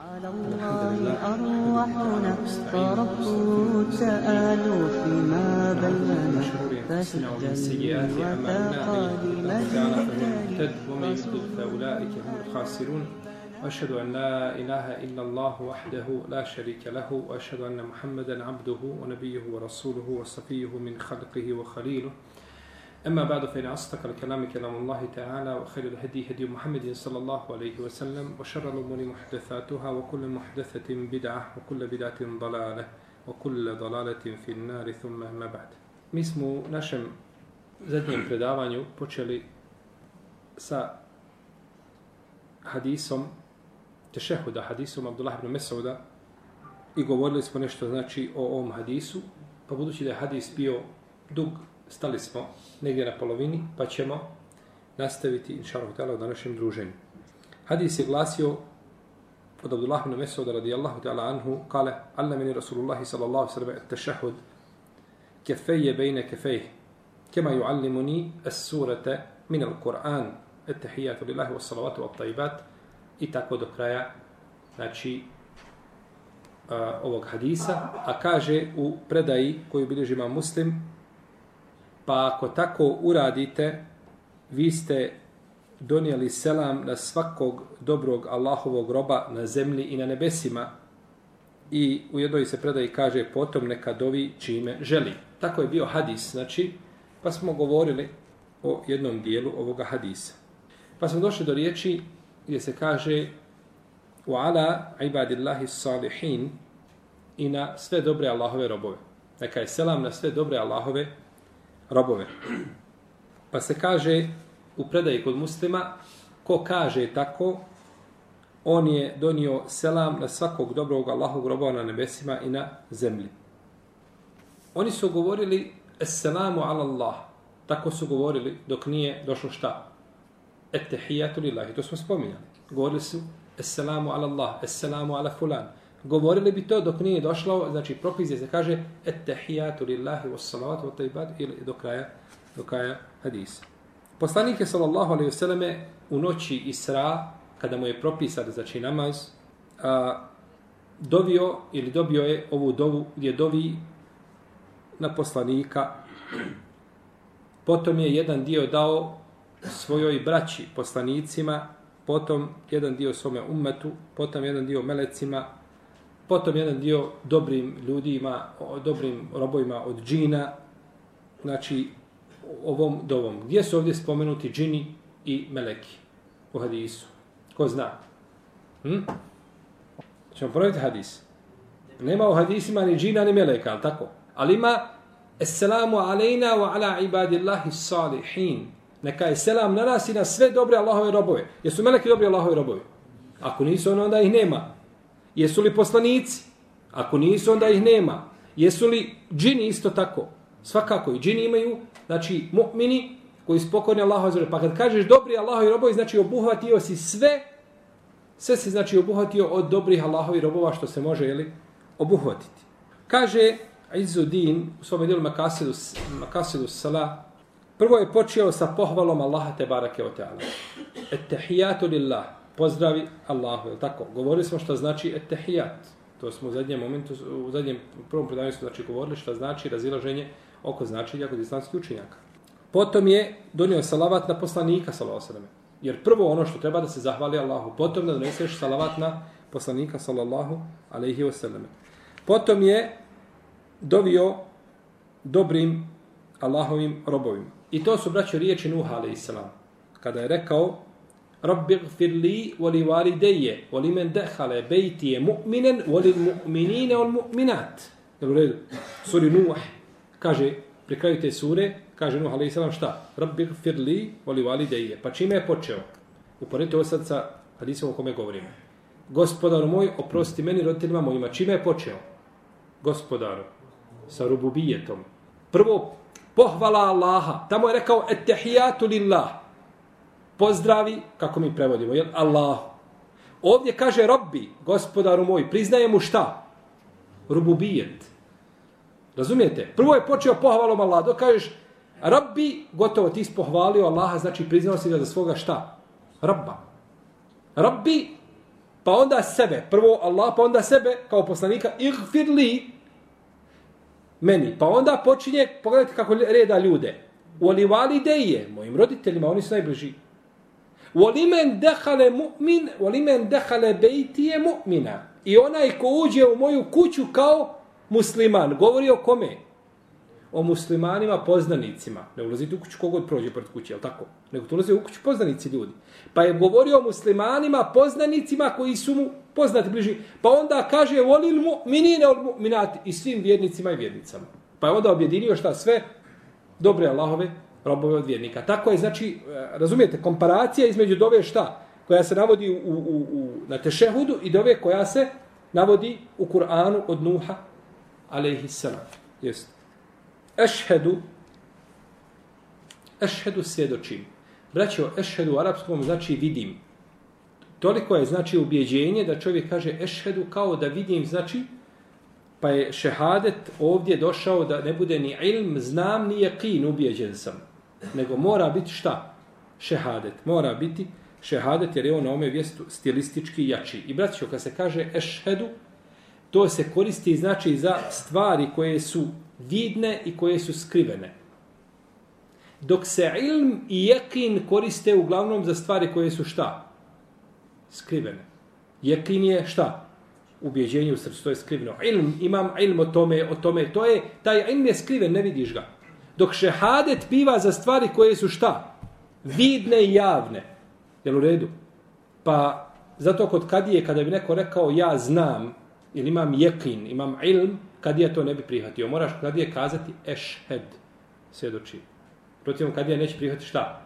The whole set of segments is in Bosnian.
على الله أرواحنا فرب التآلف ما بيننا تعالى فهو المهتد ومن يضلل فأولئك هم الخاسرون. وأشهد أن لا إله إلا الله وحده لا شريك له وأشهد أن محمدا عبده ونبيه ورسوله وصفيه من خلقه وخليله. أما بعد فإن أصدق الكلام كلام الله تعالى وخير الهدي هدي محمد صلى الله عليه وسلم وشر الأمور محدثاتها وكل محدثة بدعة وكل بدعة ضلالة وكل ضلالة في النار ثم ما بعد Mi smo u našem zadnjem predavanju počeli sa hadisom tešehuda, hadisom Abdullah ibn Mesauda i govorili smo nešto znači o ovom hadisu, pa budući da je hadis bio dug, stali smo negdje na polovini, pa ćemo nastaviti, inša Allah, u današnjem druženju. Hadis je glasio od Abdullah ibn Mesud radijallahu ta'ala anhu, kale, alna meni Rasulullahi sallallahu sallam, et tešahud, kefeje bejne kefeje, kema ju allimuni es min al Kur'an, et tehijatu lillahi wa salavatu wa tajibat, i tako do kraja, znači, ovog hadisa, a kaže u predaji koju bilježima muslim, pa ako tako uradite vi ste donijeli selam na svakog dobrog Allahovog roba na zemlji i na nebesima i u jednoj se predaji kaže potom neka dovi čime želi. Tako je bio hadis, znači, pa smo govorili o jednom dijelu ovoga hadisa. Pa smo došli do riječi gdje se kaže u ala ibadillahi salihin i na sve dobre Allahove robove. Neka je selam na sve dobre Allahove robove robove. Pa se kaže u predaji kod muslima ko kaže tako on je donio selam na svakog dobrog Allahog robova na nebesima i na zemlji. Oni su govorili Esselamu ala Allah. Tako su govorili dok nije došlo šta? Ettehijatu lillahi. To smo spominjali. Govorili su Esselamu ala Allah. Esselamu ala fulan. Govorili bi to dok nije došlo, znači propizije se kaže Ettehijatu lillahi wa salavatu wa taibad ili do kraja, do kraja hadisa. Poslanik je sallallahu alaihi vseleme u noći Isra, kada mu je propisan znači namaz, a, dovio ili dobio je ovu dovu gdje dovi na poslanika. Potom je jedan dio dao svojoj braći poslanicima, potom jedan dio svome ummetu, potom jedan dio melecima, potom jedan dio dobrim ljudima, dobrim robojima od džina, znači ovom dovom. Gdje su ovdje spomenuti džini i meleki u hadisu? Ko zna? Hm? Ćemo provjeti hadis. Nema u hadisima ni džina ni meleka, ali tako? Ali ima Esselamu alejna wa ala ibadillahi salihin. Neka je selam na nas i na sve dobre Allahove robove. Jesu meleki dobri Allahove robove? Ako nisu, onda ih nema. Jesu li poslanici? Ako nisu, onda ih nema. Jesu li džini isto tako? Svakako i džini imaju, znači mu'mini koji spokorni Allahove robove. Pa kad kažeš dobri Allahovi robovi, znači obuhvatio si sve, sve se znači obuhvatio od dobrih Allahovi robova što se može jeli, obuhvatiti. Kaže Izudin u svome dijelu Makasidu, Makasidu Sala, prvo je počeo sa pohvalom Allaha te barake o teala. Ettehijatu lillah, pozdravi Allahu, je tako? Govorili smo što znači etehijat. To smo u zadnjem momentu, u zadnjem prvom predavanju smo znači govorili što znači razilaženje oko značenja kod islamskih učenjaka. Potom je donio salavat na poslanika, sallallahu alejhi Jer prvo ono što treba da se zahvali Allahu, potom da doneseš salavat na poslanika, sallallahu alejhi ve selleme. Potom je dovio dobrim Allahovim robovima. I to su, braćo, riječi Nuh a.s. Kada je rekao Rabbi gfir li voli valideje voli men dehale bejtije mu'minen voli mu'minine on mu'minat. Jel u redu? Suri Nuh kaže, pri kraju te sure, kaže Nuh a.s. šta? Rabbi gfir li voli valideje. Pa čime je počeo? Uporedite ovo sad sa hadisom o kome govorimo. Gospodar moj, oprosti meni roditeljima mojima. Čime je počeo? Gospodaru, sa rububijetom. Prvo, pohvala Allaha. Tamo je rekao, ettehijatu lillah. Pozdravi, kako mi prevodimo, jel? Allah. Ovdje kaže Rabbi, gospodaru moj, priznaje mu šta? Rububijet. Razumijete? Prvo je počeo pohvalom Allaha. Dok kažeš, Rabbi, gotovo ti pohvalio Allaha, znači priznao si ga za svoga šta? Rabba. Rabbi, pa onda sebe, prvo Allah, pa onda sebe kao poslanika, igfir li meni. Pa onda počinje, pogledajte kako reda ljude. U vali deje, mojim roditeljima, oni su najbliži. Volimen dehale mu'min, volimen dehale bejtije mu'mina. I onaj ko uđe u moju kuću kao musliman, govori o kome? o muslimanima poznanicima. Ne ulazite u kuću kogod prođe pred kuće, je tako? Nego tu ulaze u kuću poznanici ljudi. Pa je govorio o muslimanima poznanicima koji su mu poznati bliži. Pa onda kaže volil mu minine od mu'minati i svim vjernicima i vjernicama. Pa je onda objedinio šta sve dobre Allahove robove od vjernika. Tako je, znači, e, razumijete, komparacija između dove šta? Koja se navodi u, u, u, na tešehudu i dove koja se navodi u Kur'anu od Nuha, alaihissalam. Jest. Ešhedu, ešhedu svjedočim. Braćo, ešhedu u arapskom znači vidim. Toliko je znači ubjeđenje da čovjek kaže ešhedu kao da vidim, znači pa je šehadet ovdje došao da ne bude ni ilm, znam, ni jakin, ubjeđen sam. Nego mora biti šta? Šehadet. Mora biti šehadet jer je on na ome vjestu stilistički jači. I braćo, kad se kaže ešhedu, to se koristi znači za stvari koje su vidne i koje su skrivene. Dok se ilm i jekin koriste uglavnom za stvari koje su šta? Skrivene. Jekin je šta? Ubjeđenje u srcu, to je skriveno. Ilm, imam ilm o tome, o tome, to je, taj ilm je skriven, ne vidiš ga. Dok šehadet biva za stvari koje su šta? Vidne i javne. Jel u redu? Pa, zato kod kadije, kada bi neko rekao ja znam, ili imam jekin, imam ilm, kadija to ne bi prihvatio. Moraš kadije kazati ešhed, svjedoči. Protiv kadija neće prihvatiti šta?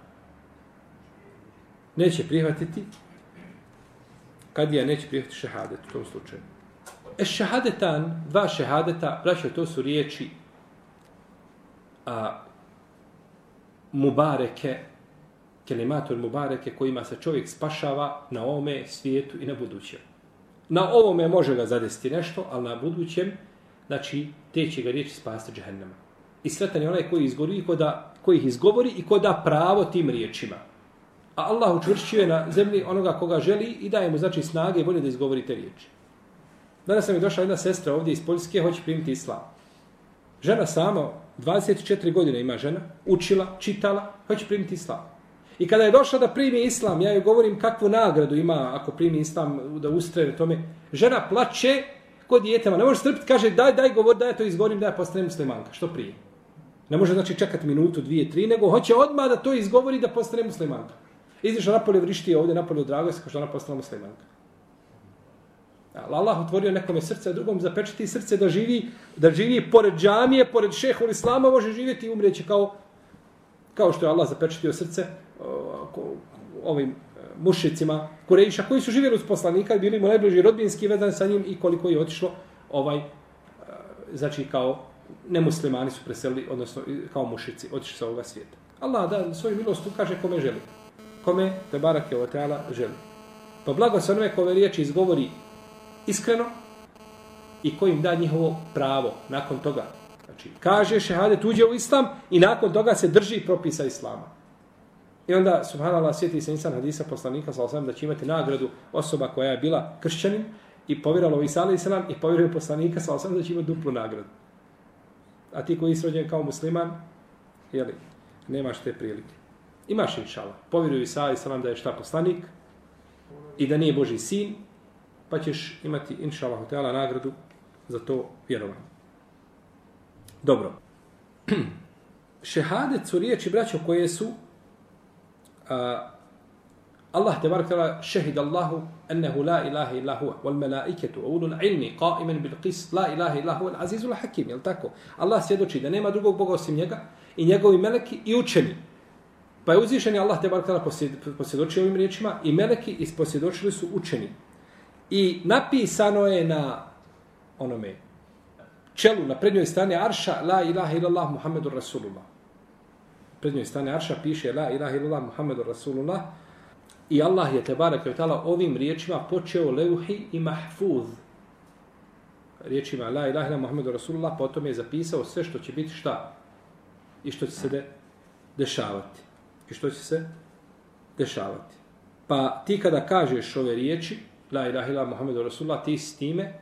Neće prihvatiti kadija neće prihvatiti šehadet u tom slučaju. E šehadetan, dva šehadeta, braćo, to su riječi a, mubareke, kelimator mubareke kojima se čovjek spašava na ovome svijetu i na budućem. Na ovome može ga zadesiti nešto, ali na budućem znači, te će ga riječi spasti džahennama. I sretan je onaj koji, izgovori, ko da, koji ih izgovori i ko da pravo tim riječima. A Allah učvršćuje na zemlji onoga koga želi i daje mu znači snage i volje da izgovori te riječi. Danas sam je došla jedna sestra ovdje iz Poljske, hoće primiti islam. Žena sama, 24 godine ima žena, učila, čitala, hoće primiti islam. I kada je došla da primi islam, ja joj govorim kakvu nagradu ima ako primi islam, da ustraje tome. Žena plače, kod djetema, ne može strpiti, kaže daj, daj govor, daj to izgovorim, da ja postanem muslimanka, što prije. Ne može znači čekati minutu, dvije, tri, nego hoće odmah da to izgovori da postane muslimanka. Izišla napolje vrišti ovdje, napolje u dragosti, kao što ona postala muslimanka. Allah otvorio nekome srce, a drugom zapečati srce da živi, da živi pored džamije, pored šehu islama, može živjeti i umrijeći kao, kao što je Allah zapečatio srce ovim e, mušicima Kurejša koji su živjeli uz poslanika i bili mu najbliži rodbinski vedan sa njim i koliko je otišlo ovaj e, znači kao nemuslimani su preselili odnosno kao mušici otišli sa ovoga svijeta. Allah da svoju milost ukaže kome želi. Kome te barake o teala želi. Pa blago se onome kome riječi izgovori iskreno i kojim da njihovo pravo nakon toga. Znači, kaže šehadet uđe u islam i nakon toga se drži propisa islama. I onda, subhanallah, sjeti se insan hadisa poslanika, sa osam, da će imati nagradu osoba koja je bila kršćanin i povjerala u Isa alaih sallam i povjeruje poslanika, sa osam, da će imati duplu nagradu. A ti koji je kao musliman, jeli, nemaš te prilike. Imaš inšala. Povjeruju Isa alaih sallam da je šta poslanik i da nije Boži sin, pa ćeš imati inša hotela nagradu za to vjerovanje. Dobro. Šehadet su riječi, braćo, koje su Allah te barakala šehid Allahu ennehu la ilaha illa huwa wal melaiketu ulul ilmi qa'iman bil qist la ilaha illa huwa al azizul hakim jel tako Allah svjedoči da nema drugog boga osim njega i njegovi meleki i učeni pa je uzvišeni Allah te barakala posvjedočio ovim riječima i meleki isposvjedočili su učeni i napisano je na onome čelu na prednjoj strani arša la ilaha illallah muhammedur rasulullah. Prednjoj strani Arša piše La ilaha illallah Muhammedu Rasulullah. I Allah je te tala ovim riječima počeo leuhi i mahfuz. Riječima La ilaha illallah Muhammedu Rasulullah potom je zapisao sve što će biti šta? I što će se de, dešavati. I što će se dešavati. Pa ti kada kažeš ove riječi la ilaha ila Muhammedu Rasulullah, ti s time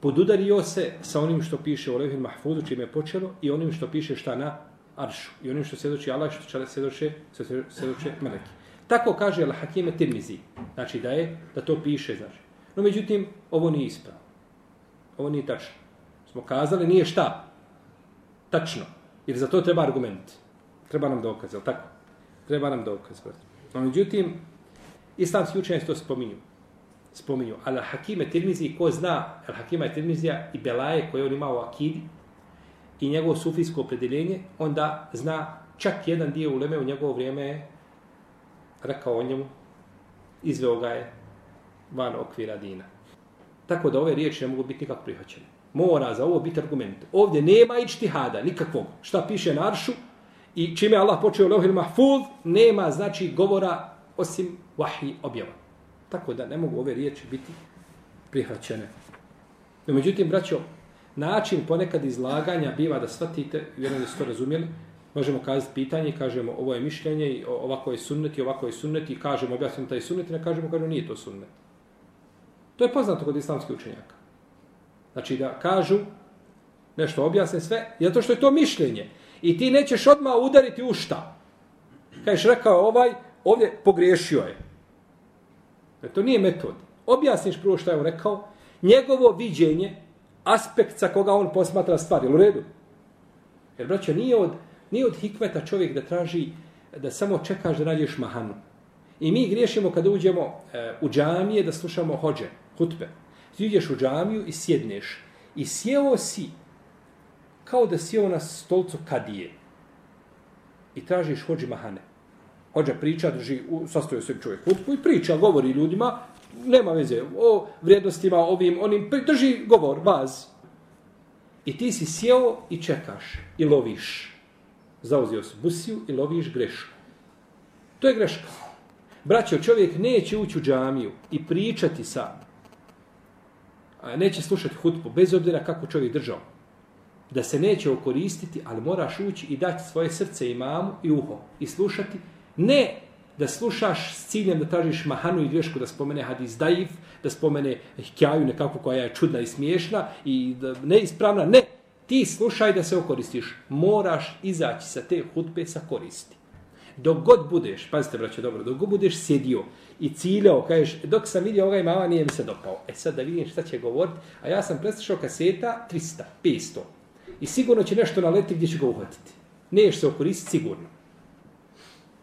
podudario se sa onim što piše u Levhin Mahfuzu, čime je počelo, i onim što piše šta na Aršu. I onim što svjedoči Allah, što će svjedoče, svjedoče Meleki. Tako kaže Al-Hakime Tirmizi. Znači da je, da to piše, znači. No međutim, ovo nije ispravo. Ovo nije tačno. Smo kazali, nije šta? Tačno. Jer za to treba argument. Treba nam dokaz, je tako? Treba nam dokaz. brate. No međutim, islamski učenjaci to spominju spominju. Al Hakime Tirmizi, ko zna Al Hakima Tirmizija i Belaje koje on ima u Akidi i njegovo sufijsko opredeljenje, onda zna čak jedan dio uleme u njegovo vrijeme je rekao o njemu, izveo ga je van okvira dina. Tako da ove riječi ne mogu biti nikako prihvaćene. Mora za ovo biti argument. Ovdje nema ičtihada, nikakvog. Šta piše na aršu i čime Allah počeo lehil mahfuz, nema znači govora osim vahji objava. Tako da ne mogu ove riječi biti prihvaćene. No, međutim, braćo, način ponekad izlaganja biva da shvatite, vjerujem da ste to razumijeli, možemo kazati pitanje, kažemo ovo je mišljenje, i ovako je sunnet i ovako je sunnet i kažemo objasnimo taj sunnet i ne kažemo kažemo nije to sunnet. To je poznato kod islamskih učenjaka. Znači da kažu nešto objasne sve, zato što je to mišljenje. I ti nećeš odmah udariti u šta. Kažeš rekao ovaj, ovdje pogriješio je. To nije metod. Objasniš prvo šta je on rekao, njegovo viđenje, aspekt sa koga on posmatra stvari, u redu? Jer, braćo, nije od, nije od hikmeta čovjek da traži, da samo čekaš da nađeš mahanu. I mi griješimo kada uđemo e, u džamije da slušamo hođe, hutbe. Ti uđeš u džamiju i sjedneš. I sjeo si kao da sjeo na stolcu kadije. I tražiš hođi mahane. Hođa priča, drži, sastoje se čovjek hutbu i priča, govori ljudima, nema veze, o vrijednostima, ovim, onim, drži govor, baz. I ti si sjeo i čekaš i loviš. Zauzio si busiju i loviš grešku. To je greška. Braćo, čovjek neće ući u džamiju i pričati sa, a neće slušati hutbu, bez obzira kako čovjek držao. Da se neće okoristiti, ali moraš ući i dati svoje srce imamu i uho i slušati Ne da slušaš s ciljem da tražiš mahanu i grešku da spomene hadis daif, da spomene hikjaju nekako koja je čudna i smiješna i da neispravna. Ne, ti slušaj da se okoristiš. Moraš izaći sa te hutbe sa koristi. Dok god budeš, pazite braće, dobro, dok god budeš sjedio i ciljao, kažeš, dok sam vidio ovaj mama, nije mi se dopao. E sad da vidim šta će govoriti, a ja sam preslušao kaseta 300, 500. I sigurno će nešto naleti gdje će ga uhvatiti. Neš se okoristiti sigurno.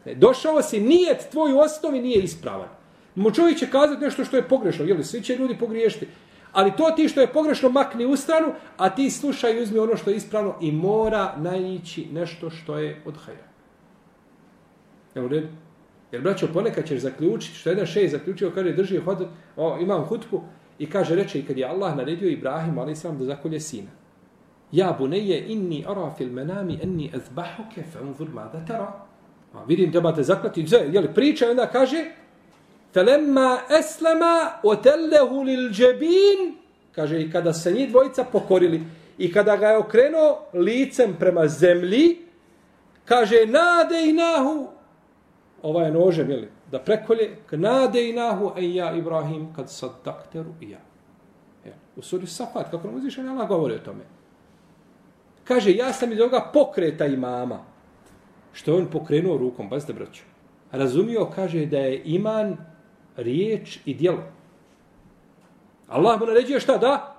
Došao si, nijet tvoj u osnovi nije ispravan. Mo čovjek će kazati nešto što je pogrešno, jel svi će ljudi pogriješiti. Ali to ti što je pogrešno makni u stranu, a ti slušaj i uzmi ono što je ispravno i mora najići nešto što je od hajra. Evo red. Jer braćo, ponekad ćeš zaključiti, što jedan šej zaključio, kaže, drži hod, o, imam hutku, i kaže, reče, i kad je Allah naredio Ibrahim, ali sam da zakolje sina. Ja buneje inni ara fil menami enni azbahuke fa unzur mada tara. A vidim, trebate zaklati, je li priča, onda kaže, felemma eslema otellehu lil džebin, kaže, i kada se njih dvojica pokorili, i kada ga je okrenuo licem prema zemlji, kaže, nade i nahu, ovaj nožem, je li, da prekolje, nade i nahu, e ja Ibrahim, kad sad dakteru i ja. ja. U suri Safat, kako nam uzvišen, Allah govori o tome. Kaže, ja sam iz ovoga pokreta imama, što on pokrenuo rukom, pazite braću, razumio, kaže da je iman riječ i djelo. Allah mu naređuje šta da?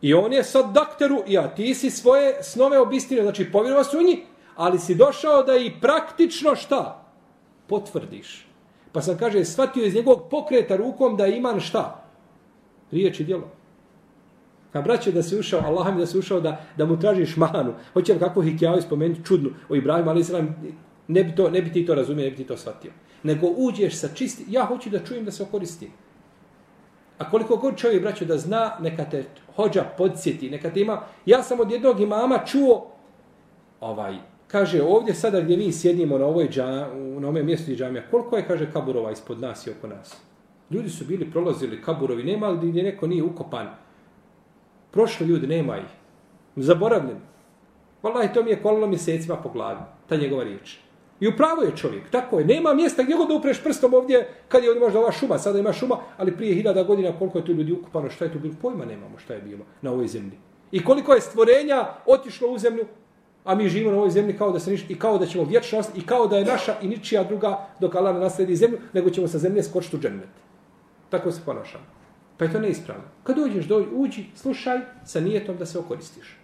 I on je sad dakteru, ja ti si svoje snove obistinio, znači povjerova su njih, ali si došao da i praktično šta? Potvrdiš. Pa sam kaže, shvatio iz njegovog pokreta rukom da iman šta? Riječ i djelo. Ka braće da se ušao, Allah mi da se ušao da, da mu tražiš manu. Hoće li kakvu hikjaju spomenuti čudnu o Ibrahimu, ali islam, ne bi, to, ne bi ti to razumio, ne bi ti to shvatio. Nego uđeš sa čisti, ja hoću da čujem da se okoristi. A koliko god čovjek, braće, da zna, neka te hođa podsjeti, neka te ima. Ja sam od jednog imama čuo, ovaj, kaže, ovdje sada gdje mi sjedimo na ovoj džam, na ovome mjestu džamija, koliko je, kaže, kaburova ispod nas i oko nas? Ljudi su bili, prolazili kaburovi, nema li gdje neko nije ukopan? Prošli ljudi, nema ih. Zaboravljen. Wallahi, to mi je kolilo mjesecima po glavi. Ta njegova riječ. I upravo je čovjek. Tako je. Nema mjesta gdje god da upreš prstom ovdje, kad je ovdje možda ova šuma, sada ima šuma, ali prije hiljada godina koliko je tu ljudi ukupano, šta je tu bilo, pojma nemamo šta je bilo na ovoj zemlji. I koliko je stvorenja otišlo u zemlju, a mi živimo na ovoj zemlji kao da se niš, i kao da ćemo vječnost i kao da je naša i ničija druga dok Allah ne nasledi zemlju, nego ćemo sa zemlje skočiti u džennet. Tako se ponašamo. Pa je to neispravno. Kad uđeš, dođi, uđi, slušaj sa nijetom da se okoristiš.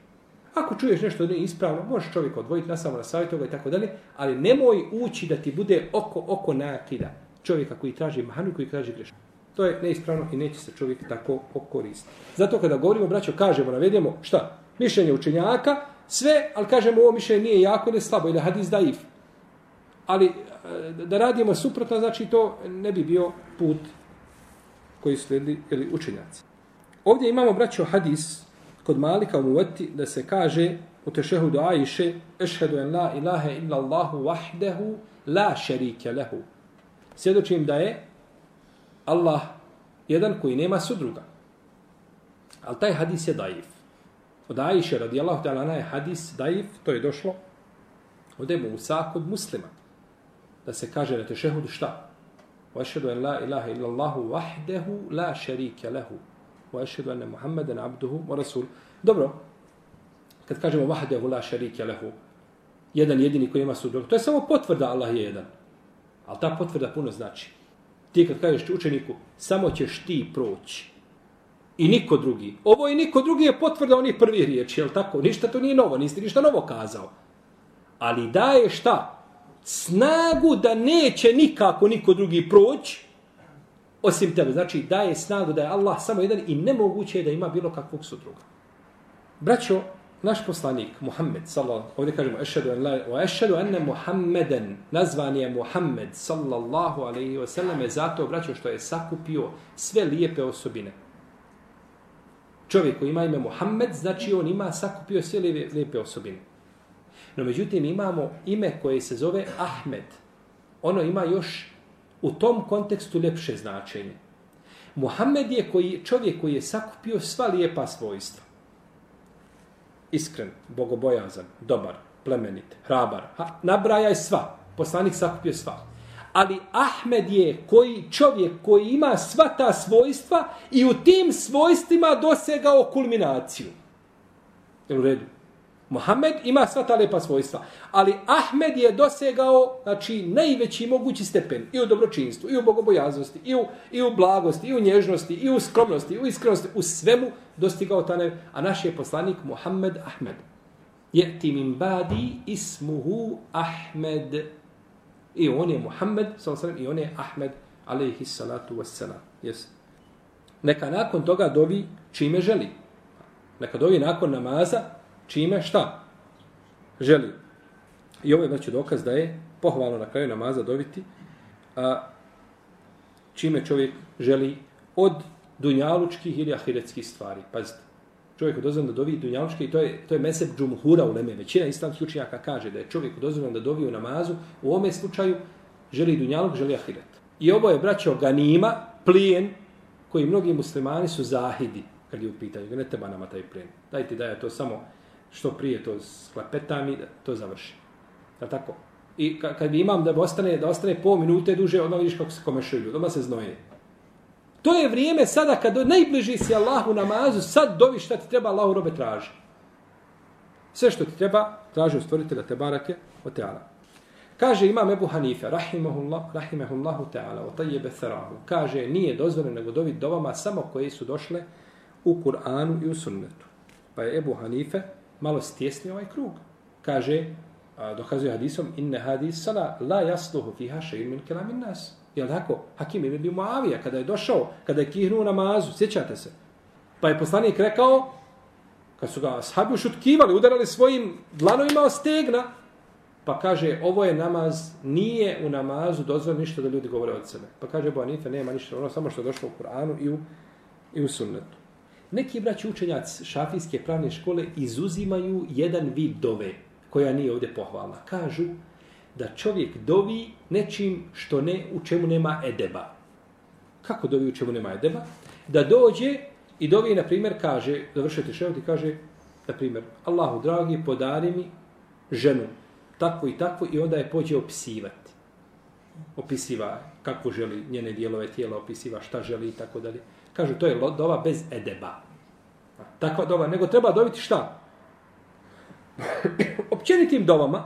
Ako čuješ nešto da nije ispravno, možeš čovjeka odvojiti na samo na savjetu i tako dalje, ali nemoj ući da ti bude oko oko nakida čovjeka koji traži mahanu koji traži greš. To je neispravno i neće se čovjek tako okoristiti. Zato kada govorimo, braćo, kažemo, navedemo, šta? Mišljenje učenjaka, sve, ali kažemo ovo mišljenje nije jako ili slabo, ili hadis daif. Ali e, da radimo suprotno, znači to ne bi bio put koji slijedi ili učenjaci. Ovdje imamo, braćo, hadis kod Malika u Muvati da se kaže u tešehudu Ajše ešhedu en la ilaha illa Allahu wahdehu la šerike lehu. Svjedočim da je Allah jedan koji nema sudruga. Ali taj hadis je daif. Od Ajše radijallahu ta'ala je hadis daif, to je došlo od Ebu Musa kod muslima. Da se kaže na tešehudu šta? Vašhedu en la ilaha illa Allahu wahdehu la شريك له wa ashhadu anna عبده abduhu wa rasul. Dobro. Kad kažemo wahdahu la sharika lahu, jedan jedini koji ima sudruga, to je samo potvrda Allah je jedan. Al ta potvrda puno znači. Ti kad kažeš učeniku, samo ćeš ti proći. I niko drugi. Ovo i niko drugi je potvrda onih prvih riječi, je tako? Ništa to nije novo, nisi ništa novo kazao. Ali daje šta? Snagu da neće nikako niko drugi proći, osim tebe. Znači, daje snagu da je Allah samo jedan i nemoguće je da ima bilo kakvog sudruga. Braćo, naš poslanik, Muhammed, sallallahu, ovdje kažemo, ešhedu en la, wa ešhedu enne Muhammeden, nazvan je Muhammed, sallallahu alejhi ve selleme zato, braćo, što je sakupio sve lijepe osobine. Čovjek koji ima ime Muhammed, znači on ima sakupio sve lijepe osobine. No, međutim, imamo ime koje se zove Ahmed. Ono ima još u tom kontekstu ljepše značenje. Muhammed je koji, čovjek koji je sakupio sva lijepa svojstva. Iskren, bogobojazan, dobar, plemenit, hrabar. Ha, nabraja je sva. Poslanik sakupio sva. Ali Ahmed je koji čovjek koji ima sva ta svojstva i u tim svojstvima dosegao kulminaciju. Jel u redu? Mohamed ima sva ta lepa svojstva, ali Ahmed je dosegao znači, najveći mogući stepen i u dobročinstvu, i u bogobojaznosti, i u, i u blagosti, i u nježnosti, i u skromnosti, i u iskrenosti, u svemu dostigao ta ne... A naš je poslanik Mohamed Ahmed. Je ti min badi ismuhu Ahmed. I on je Mohamed, i on je Ahmed, alaihi salatu wassalam. Yes. Neka nakon toga dovi čime želi. Neka dovi nakon namaza, čime šta želi. I ovo je znači dokaz da je pohvalno na kraju namaza dobiti a, čime čovjek želi od dunjalučkih ili ahiretskih stvari. Pazite, čovjek dozvan da dovi dunjalučke i to je, to je mesep džumhura u Leme. Većina islamskih učenjaka kaže da je čovjek dozvan da dovi u namazu, u ovome slučaju želi dunjaluk, želi ahiret. I ovo je braćo ganima, plijen, koji mnogi muslimani su zahidi kad je u pitanju. Ne treba nama taj plijen. Dajte da je to samo što prije to sklepetam i to završi. Je tako? I kad imam da ostane, da ostane pol minute duže, onda vidiš kako se komešaju ljudi, odmah se znoje. To je vrijeme sada kad do, najbliži si Allahu namazu, sad dovi šta ti treba Allahu robe traži. Sve što ti treba, traži u stvoritelja te barake o teala. Kaže imam Ebu Hanife, rahimahullah, rahimahullahu ta'ala, o tajjebe tharahu. Kaže, nije dozvoljeno nego dovi dovama samo koje su došle u Kur'anu i u sunnetu. Pa je Ebu Hanife, malo stjesni ovaj krug. Kaže, a, dokazuje hadisom, inne hadis sala la jasluhu fiha šeir min kelamin nas. Je tako? Hakim ibn bi Muavija, kada je došao, kada je kihnuo namazu, sjećate se. Pa je poslanik rekao, kad su ga sahabi ušutkivali, udarali svojim dlanovima o stegna, pa kaže, ovo je namaz, nije u namazu dozvoljeno ništa da ljudi govore od sebe. Pa kaže, bo Anife, nema ništa, ono samo što je došlo u Kur'anu i u, i u sunnetu. Neki braći učenjac šafijske pravne škole izuzimaju jedan vid dove, koja nije ovdje pohvalna. Kažu da čovjek dovi nečim što ne, u čemu nema edeba. Kako dovi u čemu nema edeba? Da dođe i dovi, na primjer, kaže, završite šeho ti kaže, na primjer, Allahu dragi, podari mi ženu takvu i takvu, i onda je pođe opisivati. Opisiva kako želi njene dijelove tijela, opisiva šta želi i tako dalje. Kažu, to je dova bez edeba. Takva dova, nego treba dobiti šta? Općenitim dovama,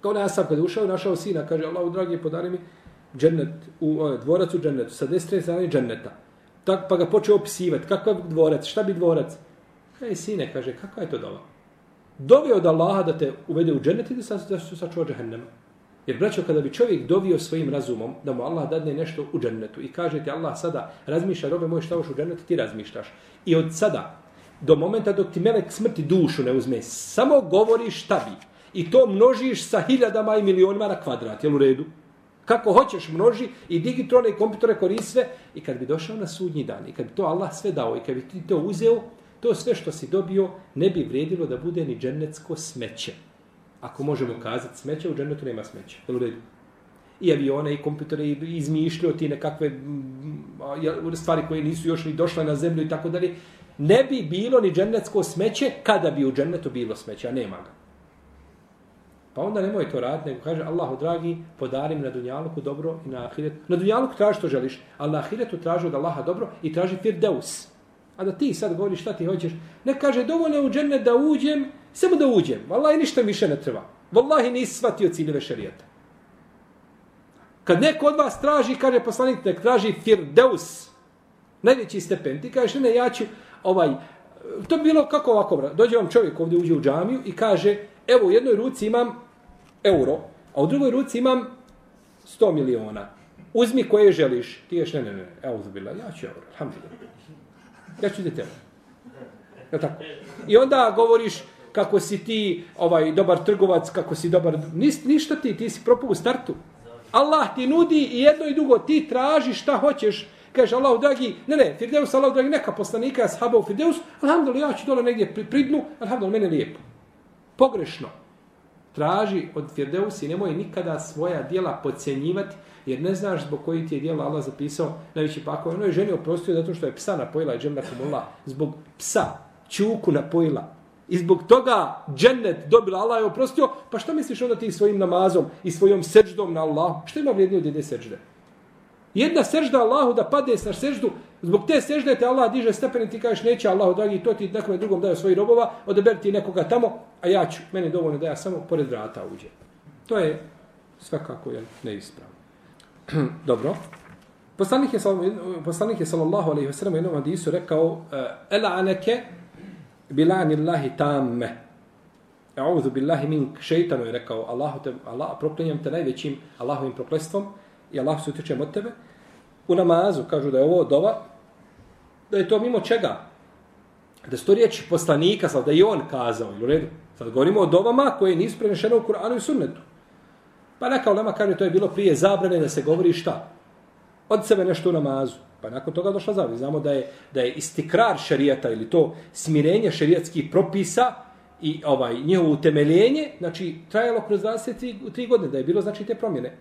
kao na Asab, kada je ušao, našao sina, kaže, Allahu dragi, podari mi džennet, u, o, dvorac u džennetu, sa desne strane dženneta. Tak, pa ga počeo opisivati, kakav dvorac, šta bi dvorac? Kaj sine, kaže, kakva je to dova? Dovi od Allaha da te uvede u džennet i da se sačuva džahennema. Jer, braćo, kada bi čovjek dovio svojim razumom da mu Allah dadne nešto u džennetu i kaže ti Allah sada razmišlja, robe moje šta hoš u džennetu, ti razmišljaš. I od sada, do momenta dok ti melek smrti dušu ne uzme, samo govoriš šta bi. I to množiš sa hiljadama i milionima na kvadrat, jel u redu? Kako hoćeš množi i digitrone i kompjutore koristi sve. I kad bi došao na sudnji dan i kad bi to Allah sve dao i kad bi ti to uzeo, to sve što si dobio ne bi vrijedilo da bude ni džennetsko smeće. Ako možemo kazati smeće, u džennetu nema smeća. Jel u redu? I avione i kompjutere, i izmišljio ti nekakve mm, stvari koje nisu još ni došle na zemlju i tako dalje. Ne bi bilo ni džennetsko smeće kada bi u džennetu bilo smeće, a nema ga. Pa onda nemoj to raditi, nego kaže Allahu dragi, podari mi na dunjaluku dobro i na ahiretu. Na dunjaluku traži što želiš, ali na ahiretu traži od Allaha dobro i traži firdeus. A da ti sad govoriš šta ti hoćeš, ne kaže dovoljno u džennet da uđem, samo da uđem. Wallahi ništa više ne treba. Wallahi nisi shvatio ciljeve šarijeta. Kad neko od vas traži, kaže poslanik, nek traži firdeus, najveći stepen. Ti kažeš, ne, ja ću, ovaj, to bi bilo kako ovako, bra. dođe vam čovjek ovdje uđe u džamiju i kaže, evo u jednoj ruci imam euro, a u drugoj ruci imam 100 miliona. Uzmi koje želiš. Ti ješ, ne, ne, ne, evo zubila, ja ću euro, alhamdulillah. Ja ću uzeti euro. Ja tako. I onda govoriš kako si ti ovaj dobar trgovac, kako si dobar... Nis, ništa ti, ti si propao u startu. Allah ti nudi i jedno i drugo, ti tražiš šta hoćeš. Kaže Allahu dragi, ne ne, Firdeus, Allahu dragi, neka poslanika, ashaba u Firdeus, alhamdulillah, ja ću dole negdje pri, pridnu, alhamdulillah, mene lijepo. Pogrešno. Traži od Firdeusa i nemoj nikada svoja dijela podcjenjivati, jer ne znaš zbog koji ti je dijela Allah zapisao najveći pakao. Ono je ženi oprostio zato što je psa napojila je džemna kumula. Zbog psa, čuku napojila. I zbog toga džennet dobila Allah je oprostio, pa šta misliš onda ti svojim namazom i svojom seždom na Allahu? Šta ima vrijednije od jedne sežde? Jedna sežda Allahu da padne sa seždu, zbog te sežde te Allah diže stepen i ti kažeš neće Allahu dragi, to ti nekome drugom daju svoji robova, odaberi ti nekoga tamo, a ja ću, meni je dovoljno da ja samo pored vrata uđem. To je svakako je neispravno. Dobro. Poslanik je, poslanik je sallallahu alaihi wa sallam u jednom hadisu rekao e, Ela aneke bilani Allahi tamme. A'udhu billahi min Šeitanu je rekao Allahu te, Allah, proklinjam te najvećim Allahovim proklestvom i Allah se utječem od tebe. U namazu kažu da je ovo dova, da je to mimo čega? Da su to riječi poslanika, sad da je on kazao, ili u redu? Sad govorimo o dovama koje nisu prenešene u Kur'anu i sunnetu. Pa neka ulema kaže to je bilo prije zabrane da se govori šta? Od sebe nešto u namazu. Pa nakon toga došla zabrana. Znamo da je, da je istikrar šarijata ili to smirenje šarijatskih propisa i ovaj njihovo utemeljenje, znači trajalo kroz 23 godine, da je bilo znači te promjene.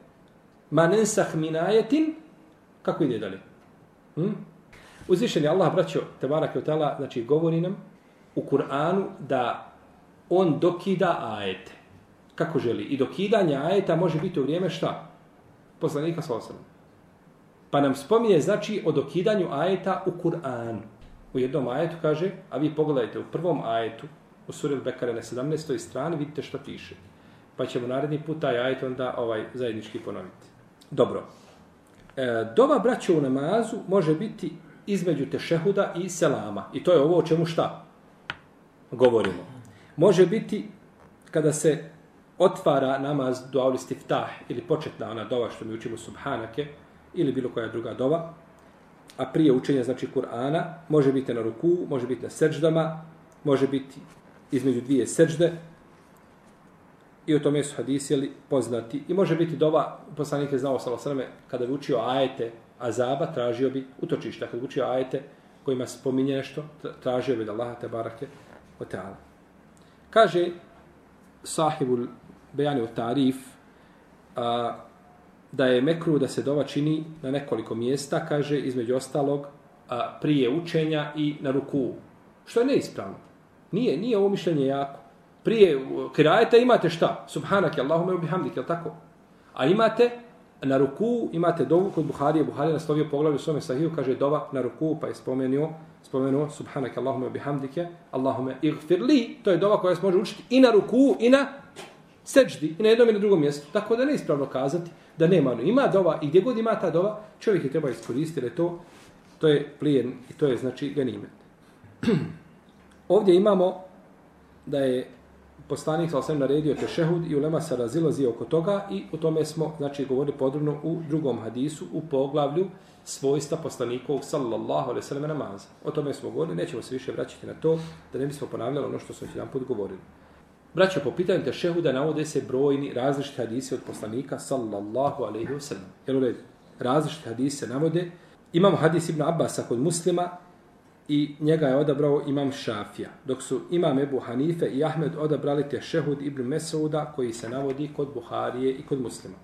Manensah minajetin, kako ide dalje? Hm? Uzvišen je Allah, braćo, Tebarak je znači govori nam u Kur'anu da on dokida ajete. Kako želi. I dokidanje ajeta može biti u vrijeme šta? Poslanika sa osam. Pa nam spominje znači o dokidanju ajeta u Kur'anu. U jednom ajetu kaže, a vi pogledajte u prvom ajetu, u suri Bekare na 17. strani, vidite što piše. Pa ćemo naredni put taj ajet onda ovaj zajednički ponoviti. Dobro. E, dova braća u namazu može biti između tešehuda i selama. I to je ovo o čemu šta govorimo. Može biti kada se otvara namaz duavli stiftah ili početna ona dova što mi učimo subhanake ili bilo koja druga dova, a prije učenja znači Kur'ana, može biti na ruku, može biti na seđdama, može biti između dvije seđde, i o tome su hadisi jeli, poznati. I može biti dova, poslanik je znao salo sveme, kada bi učio ajete azaba, tražio bi utočišta. Kada bi učio ajete kojima spominje nešto, tražio bi da Allah te barake o teala. Kaže sahibul bejani o tarif a, da je mekru da se dova čini na nekoliko mjesta, kaže između ostalog a, prije učenja i na ruku. Što je neispravno. Nije, nije ovo mišljenje jako. prije kirajeta imate šta? Subhanak, Allahume ubihamdik, je tako? A imate na ruku, imate dovu kod Buharije, Buharije naslovio poglavlju svome sahiju, kaže dova na ruku, pa je spomenuo, spomenuo Subhanak, Allahume ubihamdike, Allahume igfirli. to je dova koja se može učiti i na ruku, i na seđdi, i na jednom i na drugom mjestu. Tako da ne ispravno kazati da nema. Ono, ima dova i gdje god ima ta dova, čovjek je treba iskoristiti, to, to je plijen i to je znači ganimet. Ovdje imamo da je poslanik sa osam naredio tešehud i ulema se razilazi oko toga i o tome smo znači govorili podrobno u drugom hadisu u poglavlju svojstva poslanikovog sallallahu alejhi ve sellem namaza. O tome smo govorili, nećemo se više vraćati na to da ne bismo ponavljali ono što smo jedan put govorili. Braćo, po pitanju tešehuda navode se brojni različiti hadisi od poslanika sallallahu alejhi ve sellem. Jel u redu? Različiti hadisi navode. Imamo hadis Ibn Abbasa kod muslima i njega je odabrao imam Šafija, dok su imam Ebu Hanife i Ahmed odabrali te Šehud ibn Mesauda koji se navodi kod Buharije i kod muslima.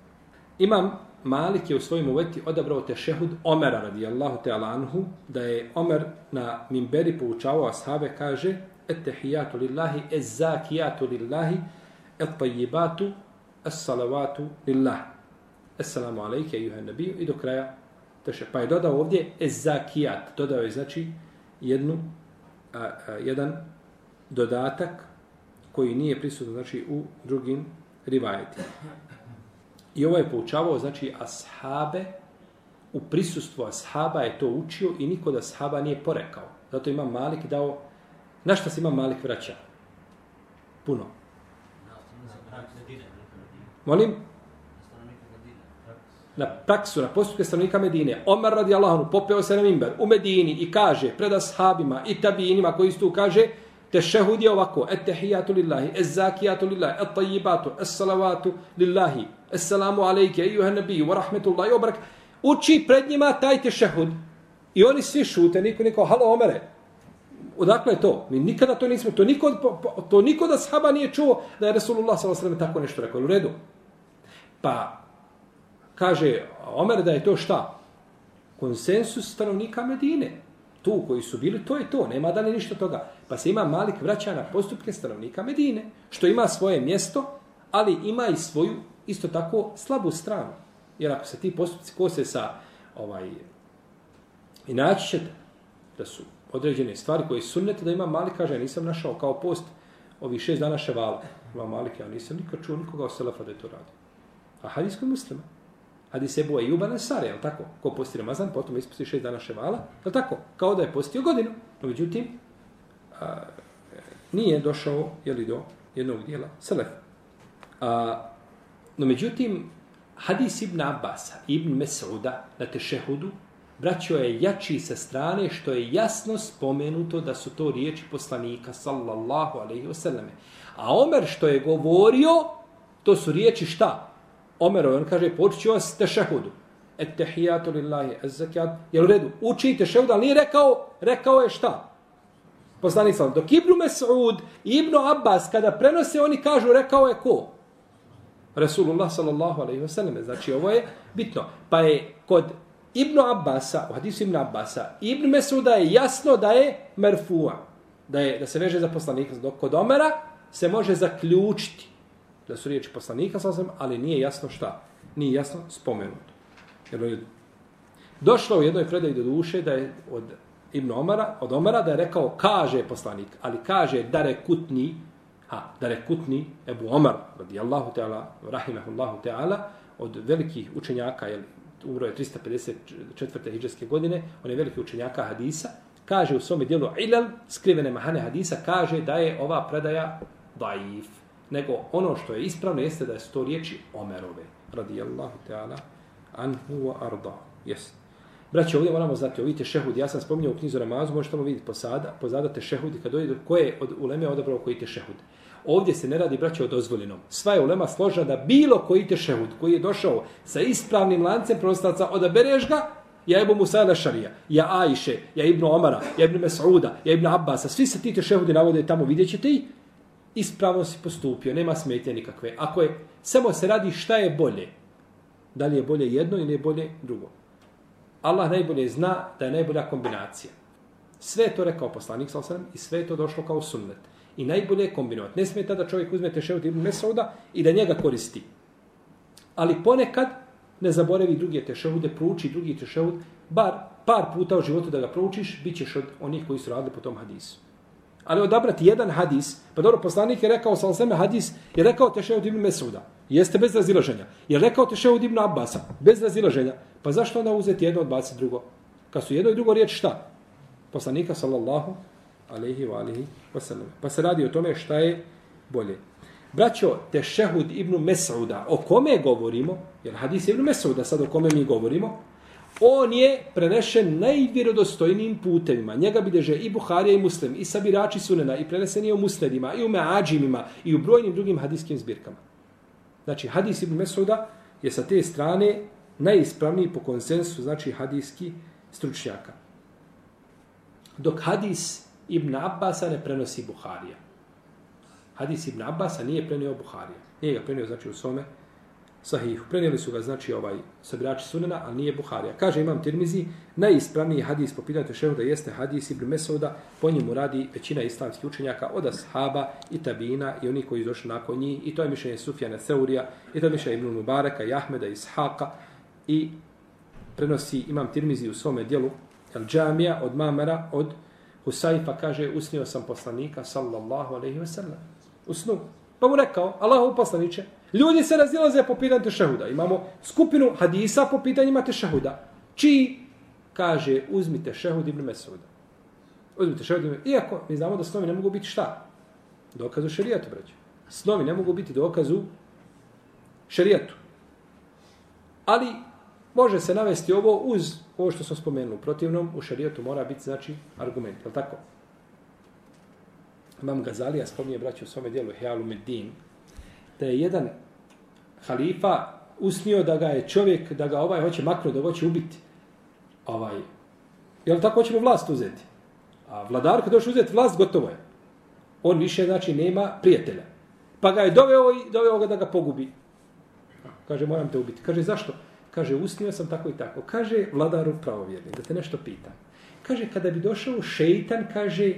Imam Malik je u svojim uveti odabrao te Šehud Omera radijallahu ta'ala anhu, da je Omer na Mimberi poučavao ashabe, kaže Ettehijatu lillahi, ezzakijatu lillahi, ettajibatu, es-salavatu lillahi. Assalamu alaike, juhe nabiju, i do kraja teše. Pa je dodao ovdje ezzakijat, dodao je znači jednu, a, a, jedan dodatak koji nije prisutan znači, u drugim rivajetima. I ovo je poučavao, znači, ashabe, u prisustvu ashaba je to učio i niko da ashaba nije porekao. Zato ima Malik dao, na šta se ima Malik vraća? Puno. Molim? na praksu, na postupke stanovnika Medine. Omer radi Allahonu popeo se na mimber u Medini i kaže pred ashabima i tabinima koji su tu kaže te šehud je ovako et tehijatu lillahi, et zakijatu lillahi, et tajibatu, et salavatu lillahi, et salamu alejke, i juhe nabiju, wa rahmetullahi, obrak. Uči pred njima taj te šehud. I oni svi šute, niko, niko, halo Omere, Odakle je to? Mi nikada to nismo, to niko, to niko da sahaba nije čuo da je Resulullah s.a.v. tako nešto rekao. U redu. Pa, kaže Omer da je to šta? Konsensus stanovnika Medine. Tu koji su bili, to je to. Nema da li ništa toga. Pa se ima Malik vraća na postupke stanovnika Medine. Što ima svoje mjesto, ali ima i svoju isto tako slabu stranu. Jer ako se ti postupci kose sa ovaj i naći ćete da su određene stvari koje su sunnete da ima Malik kaže nisam našao kao post ovi šest dana ševala. Ima Malik, ja nisam nikad čuo nikoga o Selefa da je to radi. A hadis koji muslima. Hadis Ebu Ejuba Nesare, je tako? Ko posti Ramazan, potom ispusti šest dana ševala, je tako? Kao da je postio godinu. No, međutim, a, nije došao, je li do jednog dijela Selef. A, no, međutim, hadis Ibn Abbas, Ibn Mes'uda na tešehudu, braćo je jači sa strane što je jasno spomenuto da su to riječi poslanika, sallallahu alaihi wasallame. A Omer što je govorio, to su riječi šta? Omerov, on kaže, počet ću vas tešahudu. Et tehijatu lillahi, et. Jel u redu? Uči tešahudu, ali nije rekao, rekao je šta? Poslanik sam. Dok Ibnu Mes'ud i Ibnu Abbas, kada prenose, oni kažu, rekao je ko? Rasulullah sallallahu alaihi wasallam. Znači, ovo je bitno. Pa je kod Ibn Abbasa, u hadisu Ibn Abbasa, Ibn Mes'uda je jasno da je merfu'a. Da, je, da se veže za poslanika. Dok kod Omera se može zaključiti da su riječi poslanika sasvim, ali nije jasno šta. Nije jasno spomenuto. Jer je došlo u jednoj predaji do duše da je od Ibn Omara, od Omara da je rekao kaže poslanik, ali kaže da rekutni, ha, da rekutni Ebu Omar, radijallahu ta'ala, rahimahullahu ta'ala, od velikih učenjaka, jel, umro je 354. hijđarske godine, on je veliki učenjaka hadisa, kaže u svome dijelu Ilal, skrivene mahane hadisa, kaže da je ova predaja daif nego ono što je ispravno jeste da je to riječi Omerove, radijallahu ta'ala, anhu wa arda. Yes. Braće, ovdje moramo znati, ovdje šehud, ja sam spominjao u knjizu Ramazu, možete tamo vidjeti posada, pozada te šehud, kad dojde, ko je od uleme odabrao koji te šehud. Ovdje se ne radi, braće, o dozvoljenom. Sva je ulema složena da bilo koji tešehud koji je došao sa ispravnim lancem prostaca, odabereš ga, ja Ebu Musa Lešarija, ja Ajše, ja Ibnu Omara, ja Ibnu Mes'uda, ja Ibnu Abbasa, svi se ti tešehudi navode tamo, vidjet ćete i ispravno si postupio, nema smetnje nikakve. Ako je, samo se radi šta je bolje. Da li je bolje jedno ili je bolje drugo. Allah najbolje zna da je najbolja kombinacija. Sve je to rekao poslanik sa i sve je to došlo kao sunnet. I najbolje je kombinovati. Ne smeta tada čovjek uzme tešehud ibn Mesauda i da njega koristi. Ali ponekad ne zaboravi druge tešehude, prouči drugi tešehud, bar par puta u životu da ga proučiš, bit ćeš od onih koji su radili po tom hadisu. Ali odabrati jedan hadis, pa dobro, poslanik je rekao, sam seme hadis, je rekao tešehud ibn Mesauda. Jeste bez razilaženja. Je rekao tešehud ibn Abbasa, bez razilaženja. Pa zašto onda uzeti jedno, odbaciti drugo? Kad su jedno i drugo riječ šta? Poslanika sallallahu alaihi wa alihi wasallam. Pa se radi o tome šta je bolje. Braćo, tešehud ibn Mes'uda, o kome govorimo, jer hadis ibn Mes'uda, sad o kome mi govorimo, on je prenešen najvjerodostojnijim putevima. Njega bideže i Buharija i Muslim, i sabirači sunena, i prenesen je u Musnedima, i u Meađimima, i u brojnim drugim hadiskim zbirkama. Znači, hadis ibn Mes'uda je sa te strane najispravniji po konsensu, znači hadijski stručnjaka. Dok hadis Ibn Abbasa ne prenosi Buharija. Hadis Ibn Abbasa nije prenio Buharija. Nije ga prenio, znači, u svome sahihu. Prenijeli su ga, znači, ovaj sabirači sunena, ali nije Buharija. Kaže Imam Tirmizi, najispravniji hadis po pitanju šehuda jeste hadis Ibn Mesauda, po njemu radi većina islamskih učenjaka od Ashaba i Tabina i oni koji došli nakon njih. I to je mišljenje Sufjana Seurija, i to je mišljenje Ibn Mubareka, i Ahmeda, i Ishaqa. I prenosi Imam Tirmizi u svome dijelu, El Džamija, od Mamera, od Husayfa pa kaže, usnio sam poslanika, sallallahu alaihi wasallam, u snu. Pa mu rekao, Allahu poslaniće, ljudi se razilaze po pitanju tešehuda. Imamo skupinu hadisa po pitanjima tešehuda. Čiji? Kaže, uzmite šehud ibn Mesuda. Uzmite šehud ibn Iako mi znamo da snovi ne mogu biti šta? Dokazu šerijatu, braće. Snovi ne mogu biti dokazu šerijatu. Ali može se navesti ovo uz ovo što smo spomenuli. U protivnom, u šarijetu mora biti, znači, argument. Je li tako? Imam Gazalija spominje, braću, u svome dijelu Healu Medin, da je jedan halifa usnio da ga je čovjek, da ga ovaj hoće makro, da ga hoće ubiti. Ovaj, je li tako hoćemo vlast uzeti? A vladar kad hoće uzeti vlast, gotovo je. On više, znači, nema prijatelja. Pa ga je doveo i doveo ga da ga pogubi. Kaže, moram te ubiti. Kaže, zašto? Kaže, usnio sam tako i tako. Kaže, vladaru pravovjerni, da te nešto pitam. Kaže, kada bi došao šeitan, kaže,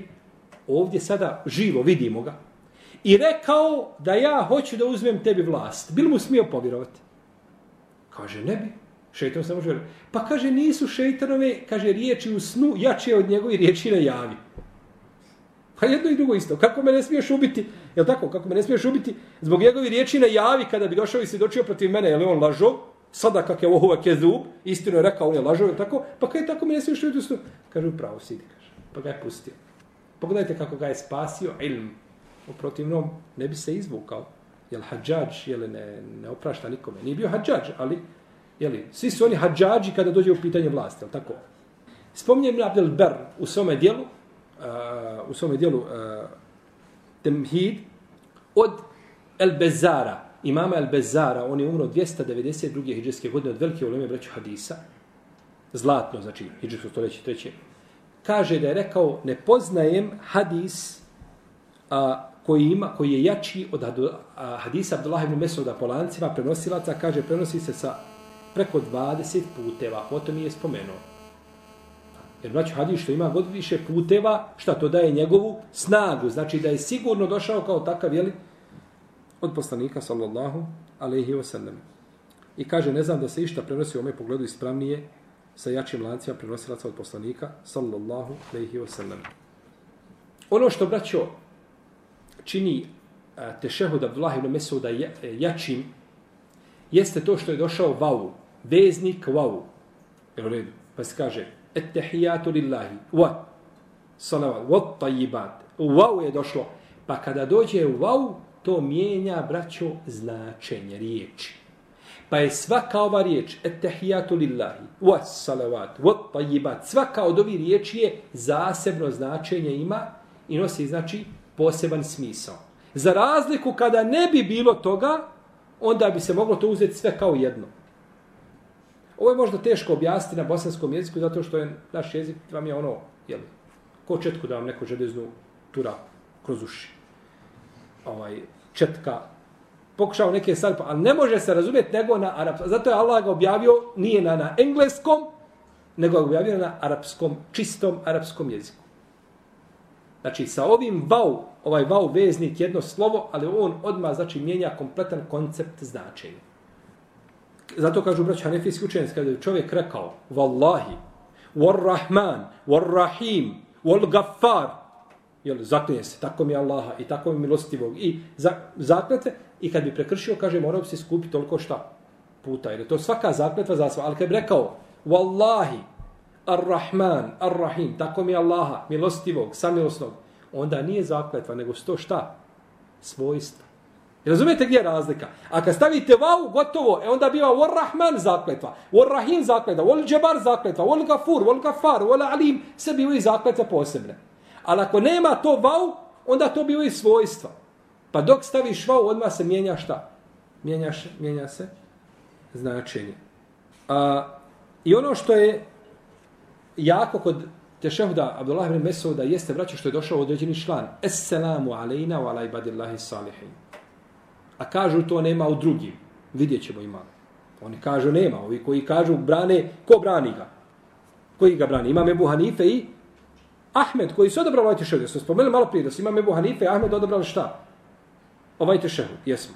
ovdje sada živo, vidimo ga, i rekao da ja hoću da uzmem tebi vlast. Bil mu smio povjerovati? Kaže, ne bi. Šeitan se može Pa kaže, nisu šeitanove, kaže, riječi u snu jače od njegovi riječi na javi. Pa jedno i drugo isto. Kako me ne smiješ ubiti? Je tako? Kako me ne smiješ ubiti? Zbog njegovi riječi na javi kada bi došao i se dočio protiv mene, je li on lažo? Sada kak je ovo kezub, istinu je rekao, on je lažao, tako, pa kaj tako mi ne smiješ ljudi usnu? Kaže, upravo sidi, kaže. Pa ga je pustio. Pogledajte kako ga je spasio ilm. U protivnom, ne bi se izvukao. Jel hađađ, jel ne, ne oprašta nikome. Nije bio hađađ, ali, jeli, svi su oni hađađi kada dođe u pitanje vlasti, jel tako? Spominjem Abdel Ber u svome dijelu, uh, u svome dijelu uh, Temhid, od El Bezara, imama El-Bezara, on je umro 292. hijđarske godine od velike uleme braću hadisa, zlatno, znači hijđarsko stoljeće treće, kaže da je rekao, ne poznajem hadis a, koji, ima, koji je jači od a, hadisa Abdullah ibn Mesuda po lancima prenosilaca, kaže, prenosi se sa preko 20 puteva, potom je spomenuo. Jer braću hadis što ima god više puteva, šta to daje njegovu snagu, znači da je sigurno došao kao takav, jeli, od poslanika sallallahu alaihi wa sallam. I kaže, ne znam da se išta prenosi u ome pogledu ispravnije sa jačim lancima prenosilaca od poslanika sallallahu alaihi wa sallam. Ono što, braćo, čini e, tešehud Abdullah ibn Mesuda e, jačim, jeste to što je došao vavu, veznik vavu. Evo redu, pa se kaže, ettehijatu lillahi, wa, salavat, wa tajibat. U vavu je došlo. Pa kada dođe u vavu, to mijenja, braćo, značenje riječi. Pa je svaka ova riječ, etehijatu lillahi, was salavat, wa tajibat, svaka od ovih riječi je zasebno značenje ima i nosi, znači, poseban smisao. Za razliku kada ne bi bilo toga, onda bi se moglo to uzeti sve kao jedno. Ovo je možda teško objasniti na bosanskom jeziku, zato što je naš jezik vam je ono, jel, ko četku da vam neko železnu tura kroz uši ovaj, četka, pokušao neke stvari, pa, ali ne može se razumjeti nego na arapskom. Zato je Allah ga objavio, nije na, na engleskom, nego ga objavio na arapskom, čistom arapskom jeziku. Znači, sa ovim vau, ovaj vau veznik jedno slovo, ali on odma znači mijenja kompletan koncept značenja. Zato kažu braći Hanefijski učenci, kada je čovjek rekao, Wallahi, Warrahman, Warrahim, Wal Gaffar, jel, zaklinje se, tako mi je Allaha i tako mi je milostivog i za, zaklete, i kad bi prekršio, kaže, morao bi se skupiti toliko šta puta, jer je to svaka zakletva za sva, ali kad bi rekao, Wallahi, Ar-Rahman, Ar-Rahim, tako mi je Allaha, milostivog, samilosnog, onda nije zakletva, nego sto šta? Svojstva. Razumijete gdje je razlika? A kad stavite vau, gotovo, e onda biva War Rahman zakletva, War Rahim zakletva, War Džebar zakletva, War Gafur, War Gafar, War Alim, sve bivaju i zakletva posebne. Ali ako nema to vau, onda to bio i svojstva. Pa dok staviš vau, odmah se mijenja šta? Mijenja, mijenja se značenje. A, I ono što je jako kod tešehuda Abdullah ibn Mesuda jeste vraćao što je došao određeni član. Esselamu alejna wa ala ibadillahi salihin. A kažu to nema u drugim. Vidjet ćemo ima. Oni kažu nema. Ovi koji kažu brane, ko brani ga? Koji ga brani? Imam Ebu Hanife i Ahmed koji su odabrali ovaj tešehud. jesmo spomenuli malo prije da su imam Ebu Hanife i Ahmed odabrali šta? Ovaj tešehud. Jesmo.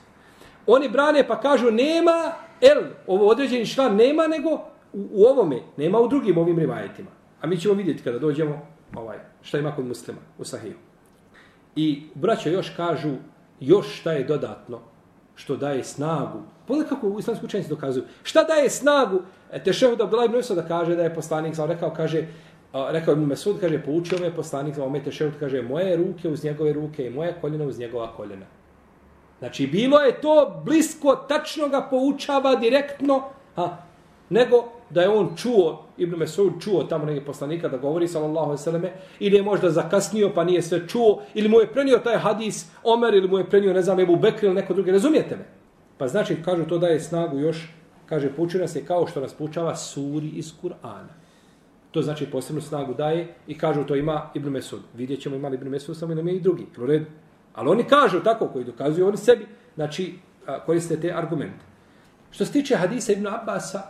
Oni brane pa kažu nema, el, ovo određeni član nema nego u, u ovome. Nema u drugim ovim rivajetima. A mi ćemo vidjeti kada dođemo ovaj, šta ima kod muslima u Sahiju. I braćo još kažu još šta je dodatno što daje snagu. Pogledaj kako u islamsku učenici dokazuju. Šta daje snagu? E, tešehud Abdullah ibn da kaže da je poslanik sam rekao, kaže, a, rekao ibn Mesud, kaže, poučio me poslanik, za te šehu, kaže, moje ruke uz njegove ruke i moje koljena uz njegova koljena. Znači, bilo je to blisko, tačno ga poučava direktno, a, nego da je on čuo, Ibn Mesud čuo tamo negdje poslanika da govori sallallahu alejhi ve selleme ili je možda zakasnio pa nije sve čuo ili mu je prenio taj hadis Omer ili mu je prenio ne znam Ebu Bekr ili neko drugi, razumijete me? Pa znači kažu to daje snagu još, kaže puči nas je kao što nas poučava suri iz Kur'ana. To znači posebnu snagu daje i kažu to ima Ibn Mesud. Vidjet ćemo ima Ibn Mesud samo ima i drugi. U redu. Ali oni kažu tako koji dokazuju oni sebi, znači koriste te argumente. Što se tiče hadisa Ibn Abbasa,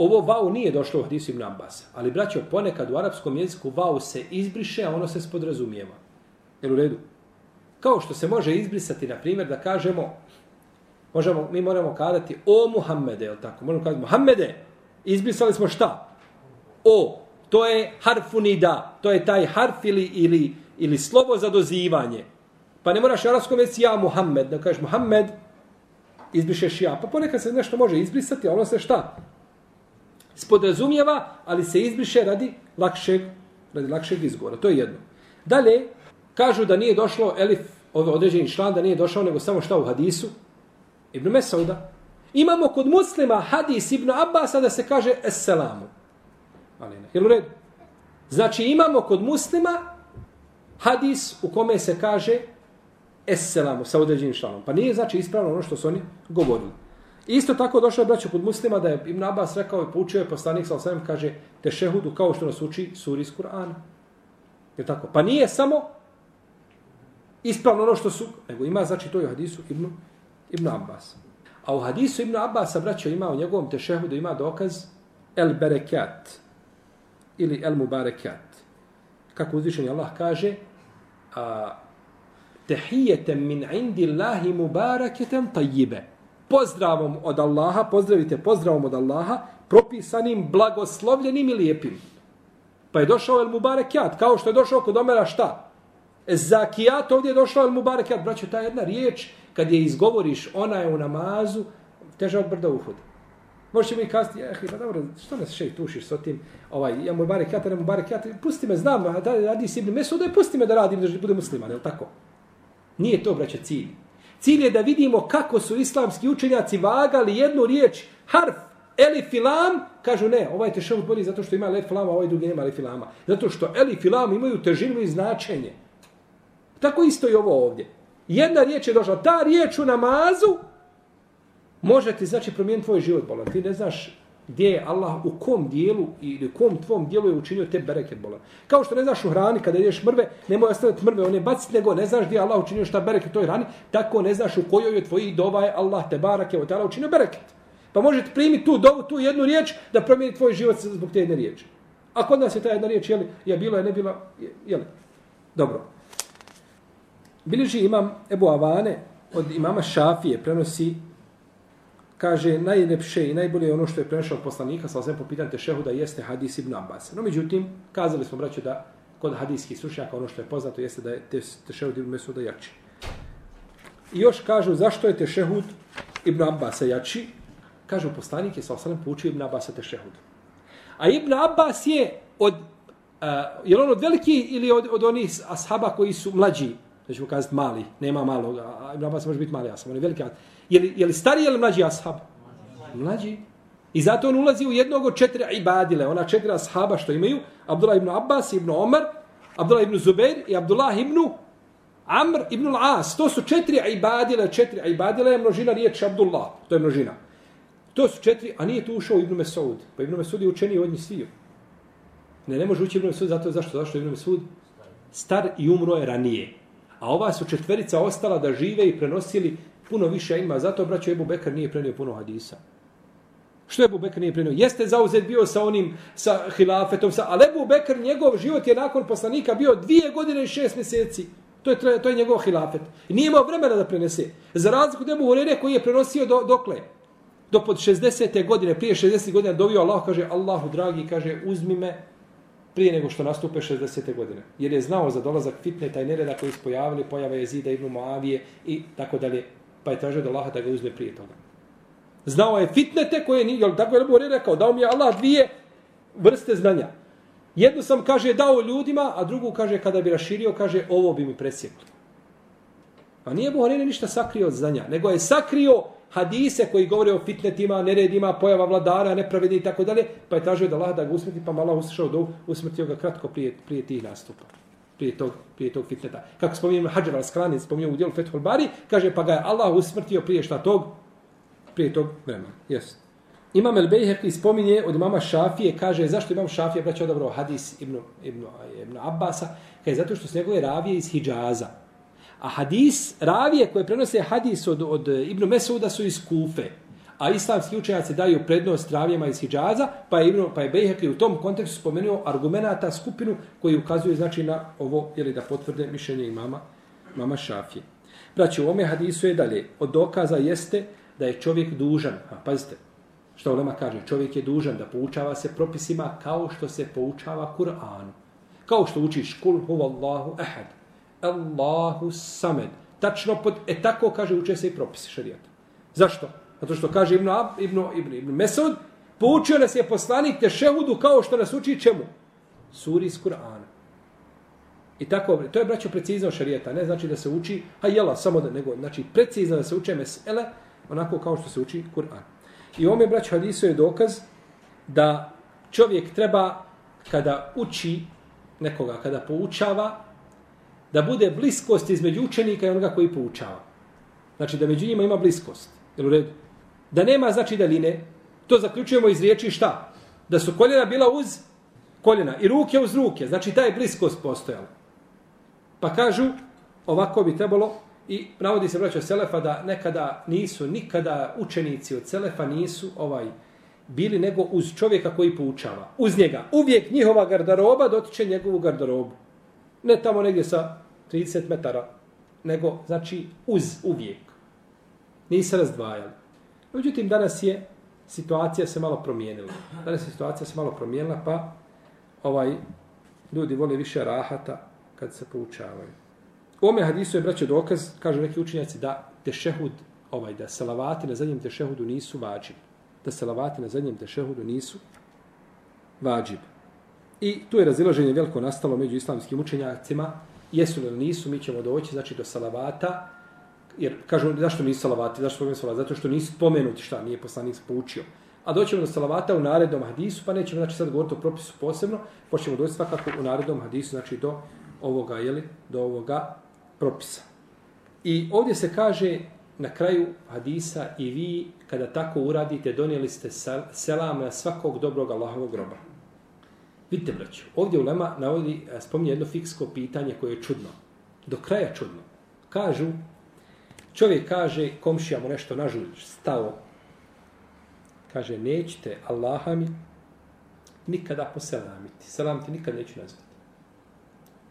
Ovo vau nije došlo u hadisu Ibn Abbasa. ali braćo, ponekad u arapskom jeziku vau se izbriše, a ono se spodrazumijeva. Jel u redu? Kao što se može izbrisati, na primjer, da kažemo, možemo, mi moramo kadati o Muhammede, jel tako? Možemo kadati Muhammede, izbrisali smo šta? O, to je harfunida, to je taj harf ili, ili, ili slovo za dozivanje. Pa ne moraš u arapskom ja Muhammed, da kažeš Muhammed, izbrišeš ja. Pa ponekad se nešto može izbrisati, a ono se šta? spodrazumijeva, ali se izbriše radi lakšeg, radi lakšeg izgovora. To je jedno. Dalje, kažu da nije došlo elif, ovaj određeni član, da nije došao nego samo šta u hadisu, Ibn Mesauda. Imamo kod muslima hadis Ibn Abbas da se kaže Esselamu alejna. Jel u redu? Znači imamo kod muslima hadis u kome se kaže Esselamu sa određenim šalom. Pa nije znači ispravno ono što su oni govorili. Isto tako došao je braćo kod muslima da je Ibn Abbas rekao i poučio je poslanik sa osvijem, kaže, te šehudu kao što nas uči suri iz Kur'ana. Je tako? Pa nije samo ispravno ono što su, nego ima, znači, to je u hadisu Ibn, Ibn Abbas. A u hadisu Ibn Abbas, braćo, ima u njegovom te šehudu, ima dokaz el berekat ili el mubarekat. Kako uzvišen Allah kaže, a, tehijetem min indi Allahi mubaraketem tajjibe pozdravom od Allaha, pozdravite pozdravom od Allaha, propisanim, blagoslovljenim i lijepim. Pa je došao El mubarekat, kao što je došao kod Omera šta? Zakijat, ovdje je došao El mubarekat. Braćo, ta jedna riječ, kad je izgovoriš, ona je u namazu, teža od brda uhoda. Možeš mi kazati, eh, pa dobro, što nas še tušiš s tim, ovaj, ja mu barek ja, mu barek ja, pusti me, znam, da radi si ibn Mesuda, pusti me da radim, da bude musliman, je tako? Nije to, braće, cilj. Cilj je da vidimo kako su islamski učenjaci vagali jednu riječ, harf, elif i lam, kažu ne, ovaj te ševut bolji zato što ima elif i ovaj drugi nema elif i lama. Zato što elif i lam imaju težinu i značenje. Tako isto i ovo ovdje. Jedna riječ je došla, ta riječ u namazu može ti znači promijeniti tvoj život, bolan. Ti ne znaš gdje je Allah, u kom dijelu ili u kom tvom dijelu je učinio te bereket bolan. Kao što ne znaš u hrani kada ideš mrve, nemoj ostaviti mrve, one baciti, nego ne znaš gdje je Allah učinio šta bereket toj hrani, tako ne znaš u kojoj je tvoji dova je Allah te barake od Allah učinio bereket. Pa možete primiti tu dovu, tu jednu riječ da promijeni tvoj život zbog te jedne riječi. A kod nas je ta jedna riječ, jeli, je bilo, je ne bilo, jeli. Dobro. Biliži imam Ebu Avane od imama Šafije, prenosi, kaže, najlepše i najbolje je ono što je prešao od poslanika, sa osvijem popitan pitanju tešehuda, jeste hadis Ibn Abbas. No, međutim, kazali smo, braću, da kod hadijskih slušnjaka ono što je poznato jeste da je tešehud Ibn Mesuda jači. I još kažu zašto je tešehud Ibn Abbas jači. Kažu poslanik je sa osvijem poučio Ibn Abbas tešehud. A Ibn Abbas je od, uh, je on od veliki ili od, od onih ashaba koji su mlađi, da ćemo kazati mali, nema malog, a Ibn Abbas može biti mali ashab, on je veliki. Je li, je li stariji ili mlađi ashab? Mlađi. I zato on ulazi u jednog od četiri ibadile, ona četiri ashaba što imaju, Abdullah ibn Abbas, ibn Omar, Abdullah ibn Zubair i Abdullah ibn Amr ibn al-As. To su četiri ibadile, četiri ibadile je množina riječi Abdullah. To je množina. To su četiri, a nije tu ušao Ibn Mesud. Pa Ibn Mesud je učeni od njih sviju. Ne, ne može ući Ibn Mesud zato zašto? Zašto Ibn Mesud star i umro je ranije. A ova su četverica ostala da žive i prenosili puno više ima. Zato, braćo, Ebu Bekr nije prenio puno hadisa. Što je Ebu Bekr nije prenio? Jeste zauzet bio sa onim, sa hilafetom, sa, ali Ebu Bekr, njegov život je nakon poslanika bio dvije godine i šest mjeseci. To je, to je njegov hilafet. I nije imao vremena da prenese. Za razliku od Ebu Hurere koji je prenosio do, dokle? Do pod 60. godine, prije 60. godina dovio Allah, kaže, Allahu dragi, kaže, uzmi me prije nego što nastupe 60. godine. Jer je znao za dolazak fitne taj nereda koji su pojavili, pojava jezida ibn Moavije i tako dalje. Pa je tražio da Allaha da ga uzme prije toga. Znao je fitnete koje nije, jel tako je Rebore rekao, dao mi je Allah dvije vrste znanja. Jednu sam, kaže, dao ljudima, a drugu, kaže, kada bi raširio, kaže, ovo bi mi presjeklo. A nije Buharine ništa sakrio od znanja, nego je sakrio hadise koji govore o fitnetima, neredima, pojava vladara, nepravedi i tako dalje, pa je tražio da Allah da ga usmrti, pa mala uslišao do usmrtio ga kratko prije, prije tih nastupa. Prije tog, prije tog fitneta. Kako spominjem Hadžar al-Skrani, spominjem u dijelu Fethul Bari, kaže, pa ga je Allah usmrtio prije šta tog, prije tog vremena. Yes. Imam El Bejheqi spominje od mama Šafije, kaže, zašto imam Šafije, braće odabro hadis Ibn, Ibn, Ibn Abbasa, kaže, zato što su njegove ravije iz Hidžaza. A hadis, ravije koje prenose hadis od, od Ibn Mesuda su iz Kufe. A islamski učenjaci daju prednost travijama iz Hidžaza, pa je, Ibn, pa je Bejheki u tom kontekstu spomenuo argumenta skupinu koji ukazuje znači na ovo, ili da potvrde mišljenje imama, mama Šafije. Braći, u ome hadisu je dalje. Od dokaza jeste da je čovjek dužan, a pazite, što Ulema kaže, čovjek je dužan da poučava se propisima kao što se poučava Kur'an. Kao što učiš kul huvallahu ehad, Allahu samed. Tačno pod, e tako kaže uče se i propisi šarijata. Zašto? Zato što kaže Ibn, Ibn, Ibn, Ibn Mesud, poučio nas je poslanik tešehudu kao što nas uči čemu? Suri iz Kur'ana. I tako, to je braćo precizno šarijeta, ne znači da se uči, ha jela, samo da, nego, znači precizno da se uče mesele, onako kao što se uči Kur'an. I ome, braćo hadisu je dokaz da čovjek treba, kada uči nekoga, kada poučava, da bude bliskost između učenika i onoga koji poučava. Znači, da među njima ima bliskost. Jel u redu? Da nema, znači, daline. To zaključujemo iz riječi šta? Da su koljena bila uz koljena i ruke uz ruke. Znači, ta je bliskost postojala. Pa kažu, ovako bi trebalo I navodi se braćo Selefa da nekada nisu, nikada učenici od Selefa nisu ovaj bili nego uz čovjeka koji poučava. Uz njega. Uvijek njihova gardaroba dotiče njegovu gardarobu. Ne tamo negdje sa 30 metara, nego znači uz uvijek. Nisu razdvajali. Međutim, danas je situacija se malo promijenila. Danas je situacija se malo promijenila, pa ovaj ljudi vole više rahata kad se poučavaju. U ome hadisu je braćo dokaz, kažu neki učinjaci, da tešehud, ovaj, da salavati na zadnjem tešehudu nisu vađib. Da salavati na zadnjem tešehudu nisu vađib. I tu je razilaženje veliko nastalo među islamskim učenjacima. Jesu li nisu, mi ćemo doći znači, do salavata. Jer kažu, zašto nisu salavati? Zašto spomenuti salavati? Zato što nisu spomenuti šta, nije poslanik poučio. A doćemo do salavata u narednom hadisu, pa nećemo znači, sad govoriti o propisu posebno. Pa Počnemo doći svakako u narednom hadisu, znači do ovoga, jeli, do ovoga propisa. I ovdje se kaže na kraju hadisa i vi kada tako uradite donijeli ste selam na svakog dobrog Allahovog groba. Vidite, braću, ovdje u Lema navodi, e, spominje jedno fiksko pitanje koje je čudno. Do kraja čudno. Kažu, čovjek kaže, komšija mu nešto nažuć, stao. Kaže, nećete Allaha mi nikada poselamiti. Selam ti nikad neću nazvati.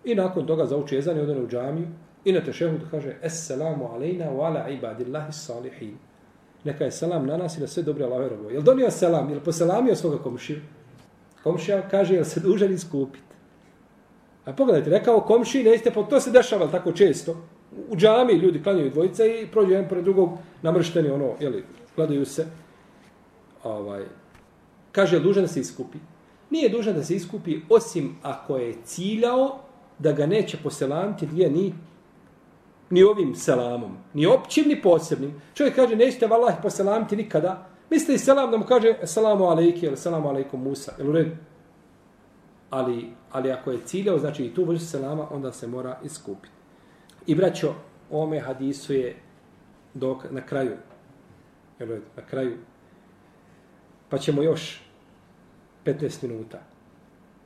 I nakon toga zauči jezan i odane u džamiju i na tešehudu kaže Esselamu alejna wa ala ibadillahi salihin. Neka je selam na nas i na sve dobre Allahove robove. Jel donio selam? Jel poselamio svoga komšiju? Komšija kaže, jel se dužan iskupiti? A pogledajte, rekao komši, nećete, pa to se dešava tako često. U džami ljudi klanjaju dvojice i prođu jedan pored drugog namršteni, ono, jeli, gledaju se. Ovaj, kaže, dužan da se iskupi? Nije dužan da se iskupi, osim ako je ciljao da ga neće poselamiti gdje ni ni ovim selamom, ni općim, ni posebnim. Čovjek kaže, nećete vallahi poselamiti nikada. Misli selam da mu kaže, selamu alejke, ili selamu alejkum Musa. ili u redu? Ali, ali ako je ciljao, znači i tu vrstu selama, onda se mora iskupiti. I braćo, ome hadisu je dok, na kraju. Jel? Na kraju. Pa ćemo još 15 minuta.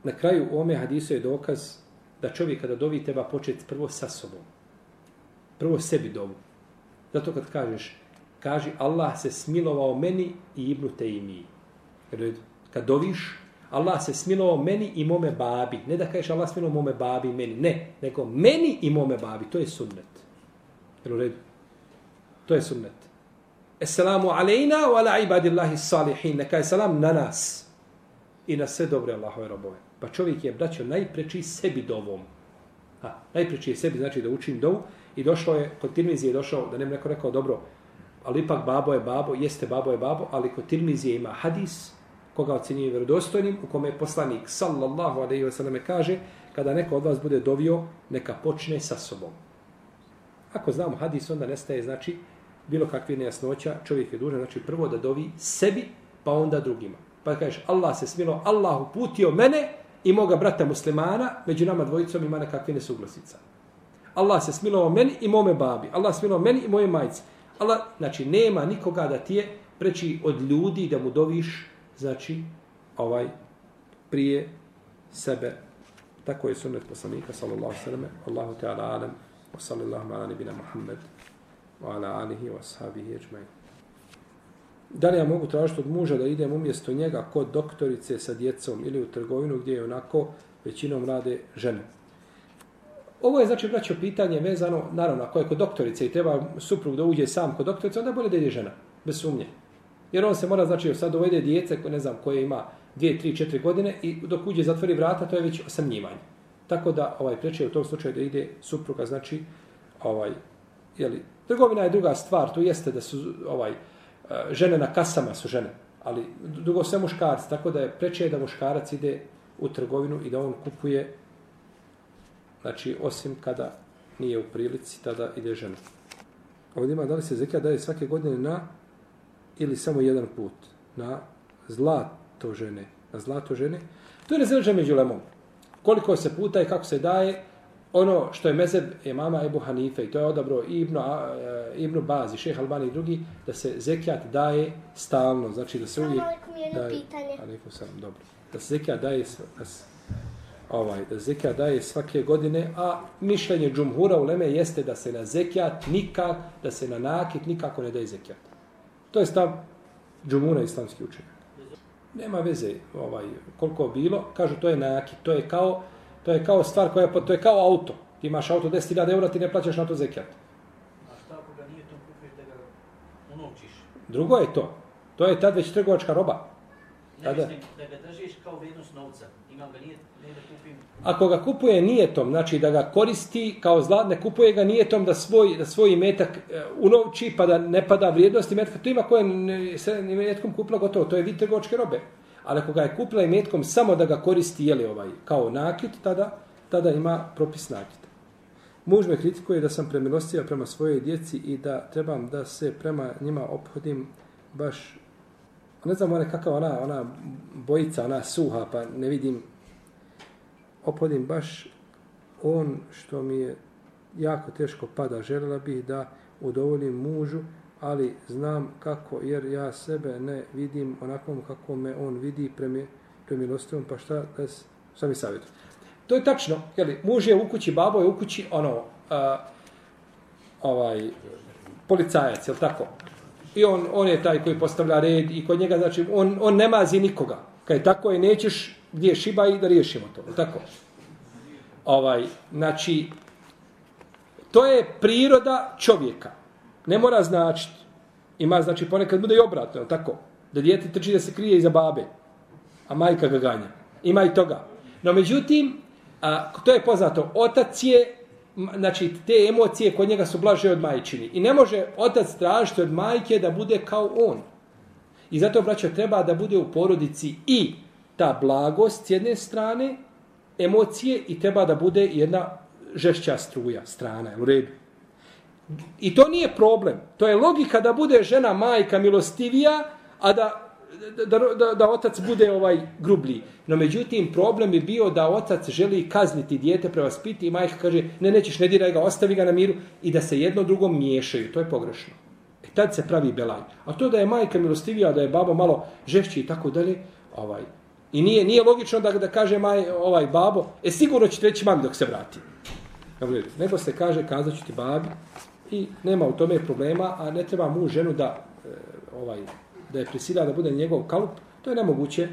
Na kraju ome hadisu je dokaz da čovjek kada dovi treba početi prvo sa sobom. Prvo sebi dovu. Zato kad kažeš, kaži Allah se smilovao meni i Ibnu Tejmi. Kad doviš, Allah se smilovao meni i mome babi. Ne da kažeš Allah smilovao mome babi i meni. Ne, nego meni i mome babi. To je sunnet. Jel u redu? To je sunnet. Esselamu alejna wa ala ibadillahi salihin. Neka je salam na nas i na sve dobre Allahove robove. Pa čovjek je, braćo, najpreči sebi dovom. Ha, najpreči je sebi, znači da učim dovu. I došlo je, kod Tirmizije je došao, da ne neko rekao, dobro, ali ipak babo je babo, jeste babo je babo, ali kod Tirmizije ima hadis, koga ocjenjuje vjerodostojnim, u kome je poslanik, sallallahu alaihi wa sallam, kaže, kada neko od vas bude dovio, neka počne sa sobom. Ako znamo hadis, onda nestaje, znači, bilo kakve nejasnoća, čovjek je dužan, znači, prvo da dovi sebi, pa onda drugima. Pa kažeš, Allah se smilo, Allah uputio mene i moga brata muslimana, među nama dvojicom ima nekakve nesuglasica. Allah se smilovao meni i mome babi. Allah se smilovao meni i moje majice. Allah, znači, nema nikoga da ti je preći od ljudi da mu doviš, znači, ovaj, prije sebe. Tako je sunnet poslanika, sallallahu sallam, Allahu ta'ala alam, wa sallallahu ala nebina Muhammed, wa ala alihi wa sahabihi ajma'in. Da li ja mogu tražiti od muža da idem umjesto njega kod doktorice sa djecom ili u trgovinu gdje je onako većinom rade žene? Ovo je znači braćo pitanje vezano, naravno, ako je kod doktorice i treba suprug da uđe sam kod doktorice, onda bolje da ide žena, bez sumnje. Jer on se mora, znači, sad dovede djece, ne znam, koje ima 2, 3, 4 godine i dok uđe zatvori vrata, to je već osamnjivanje. Tako da, ovaj, preče u tom slučaju da ide supruga, znači, ovaj, jeli, trgovina je druga stvar, to jeste da su, ovaj, e, žene na kasama su žene, ali dugo sve muškarci, tako da je preče da muškarac ide u trgovinu i da on kupuje Znači, osim kada nije u prilici, tada ide žena. Ovdje ima da li se zekija daje svake godine na ili samo jedan put na zlato žene. Na zlato žene. To je razređa među lemom. Koliko se puta i kako se daje, ono što je mezeb je mama Ebu Hanife i to je odabro i Ibnu, e, Ibnu Bazi, šeha Albani i drugi, da se zekijat daje stalno. Znači da se uvijek... Samo pitanje. Alikum sam, dobro. Da se zekijat daje, da se, ovaj, da zekija daje svake godine, a mišljenje džumhura u Leme jeste da se na zekijat nikak, da se na nakit nikako ne daje zekijat. To je stav džumhura islamski učenja. Nema veze ovaj, koliko bilo, kažu to je nakit, to je kao, to je kao stvar koja, to je kao auto. Ti imaš auto 10.000 eura, ti ne plaćaš na to zekijat. A šta ako ga nije to kupio da ga unovčiš? Drugo je to. To je tad već trgovačka roba. Ne mislim da ga držiš kao vrijednost novca. Imam ga nije, ne da kupim. Ako ga kupuje nijetom, znači da ga koristi kao zlat, ne kupuje ga nijetom da svoj, da svoj metak e, unovči pa da ne pada vrijednost metka, to ima koje se metkom kupila gotovo, to je vid trgovačke robe. Ali ako ga je kupila i metkom samo da ga koristi jeli ovaj, kao nakit, tada, tada ima propis nakit. Muž me kritikuje da sam premilostiva prema svojoj djeci i da trebam da se prema njima ophodim baš ne znam ona kakva ona, ona bojica, ona suha, pa ne vidim opodim baš on što mi je jako teško pada. Želela bih da udovoljim mužu, ali znam kako, jer ja sebe ne vidim onakvom kako me on vidi premi, premilostivom, pa šta, da, s- šta mi savjetu. To je tačno, jeli, muž je u kući, babo je u kući, ono, a, ovaj, policajac, jel tako? I on, on je taj koji postavlja red i kod njega, znači, on, on ne mazi nikoga. Kaj tako je, nećeš gdje šiba i da riješimo to, tako? Ovaj, znači, to je priroda čovjeka. Ne mora značiti. Ima, znači, ponekad bude i obratno, tako? Da dijete trči da se krije iza babe, a majka ga ganja. Ima i toga. No, međutim, a, to je poznato, otac je, znači, te emocije kod njega su blaže od majčini. I ne može otac tražiti od majke da bude kao on. I zato, braćo, treba da bude u porodici i ta blagost s jedne strane, emocije i treba da bude jedna žešća struja, strana, je u redu. I to nije problem. To je logika da bude žena majka milostivija, a da da, da, da otac bude ovaj grublji. No međutim, problem je bio da otac želi kazniti dijete, prevaspiti i majka kaže, ne, nećeš, ne diraj ga, ostavi ga na miru i da se jedno drugom miješaju. To je pogrešno. E tad se pravi belaj. A to da je majka milostivija, da je babo malo žešći i tako dalje, ovaj, I nije nije logično da da kaže maj ovaj babo, e sigurno će reći mami dok se vrati. Nego se kaže kazaću ti babi i nema u tome problema, a ne treba mu ženu da e, ovaj da je prisila da bude njegov kalup, to je nemoguće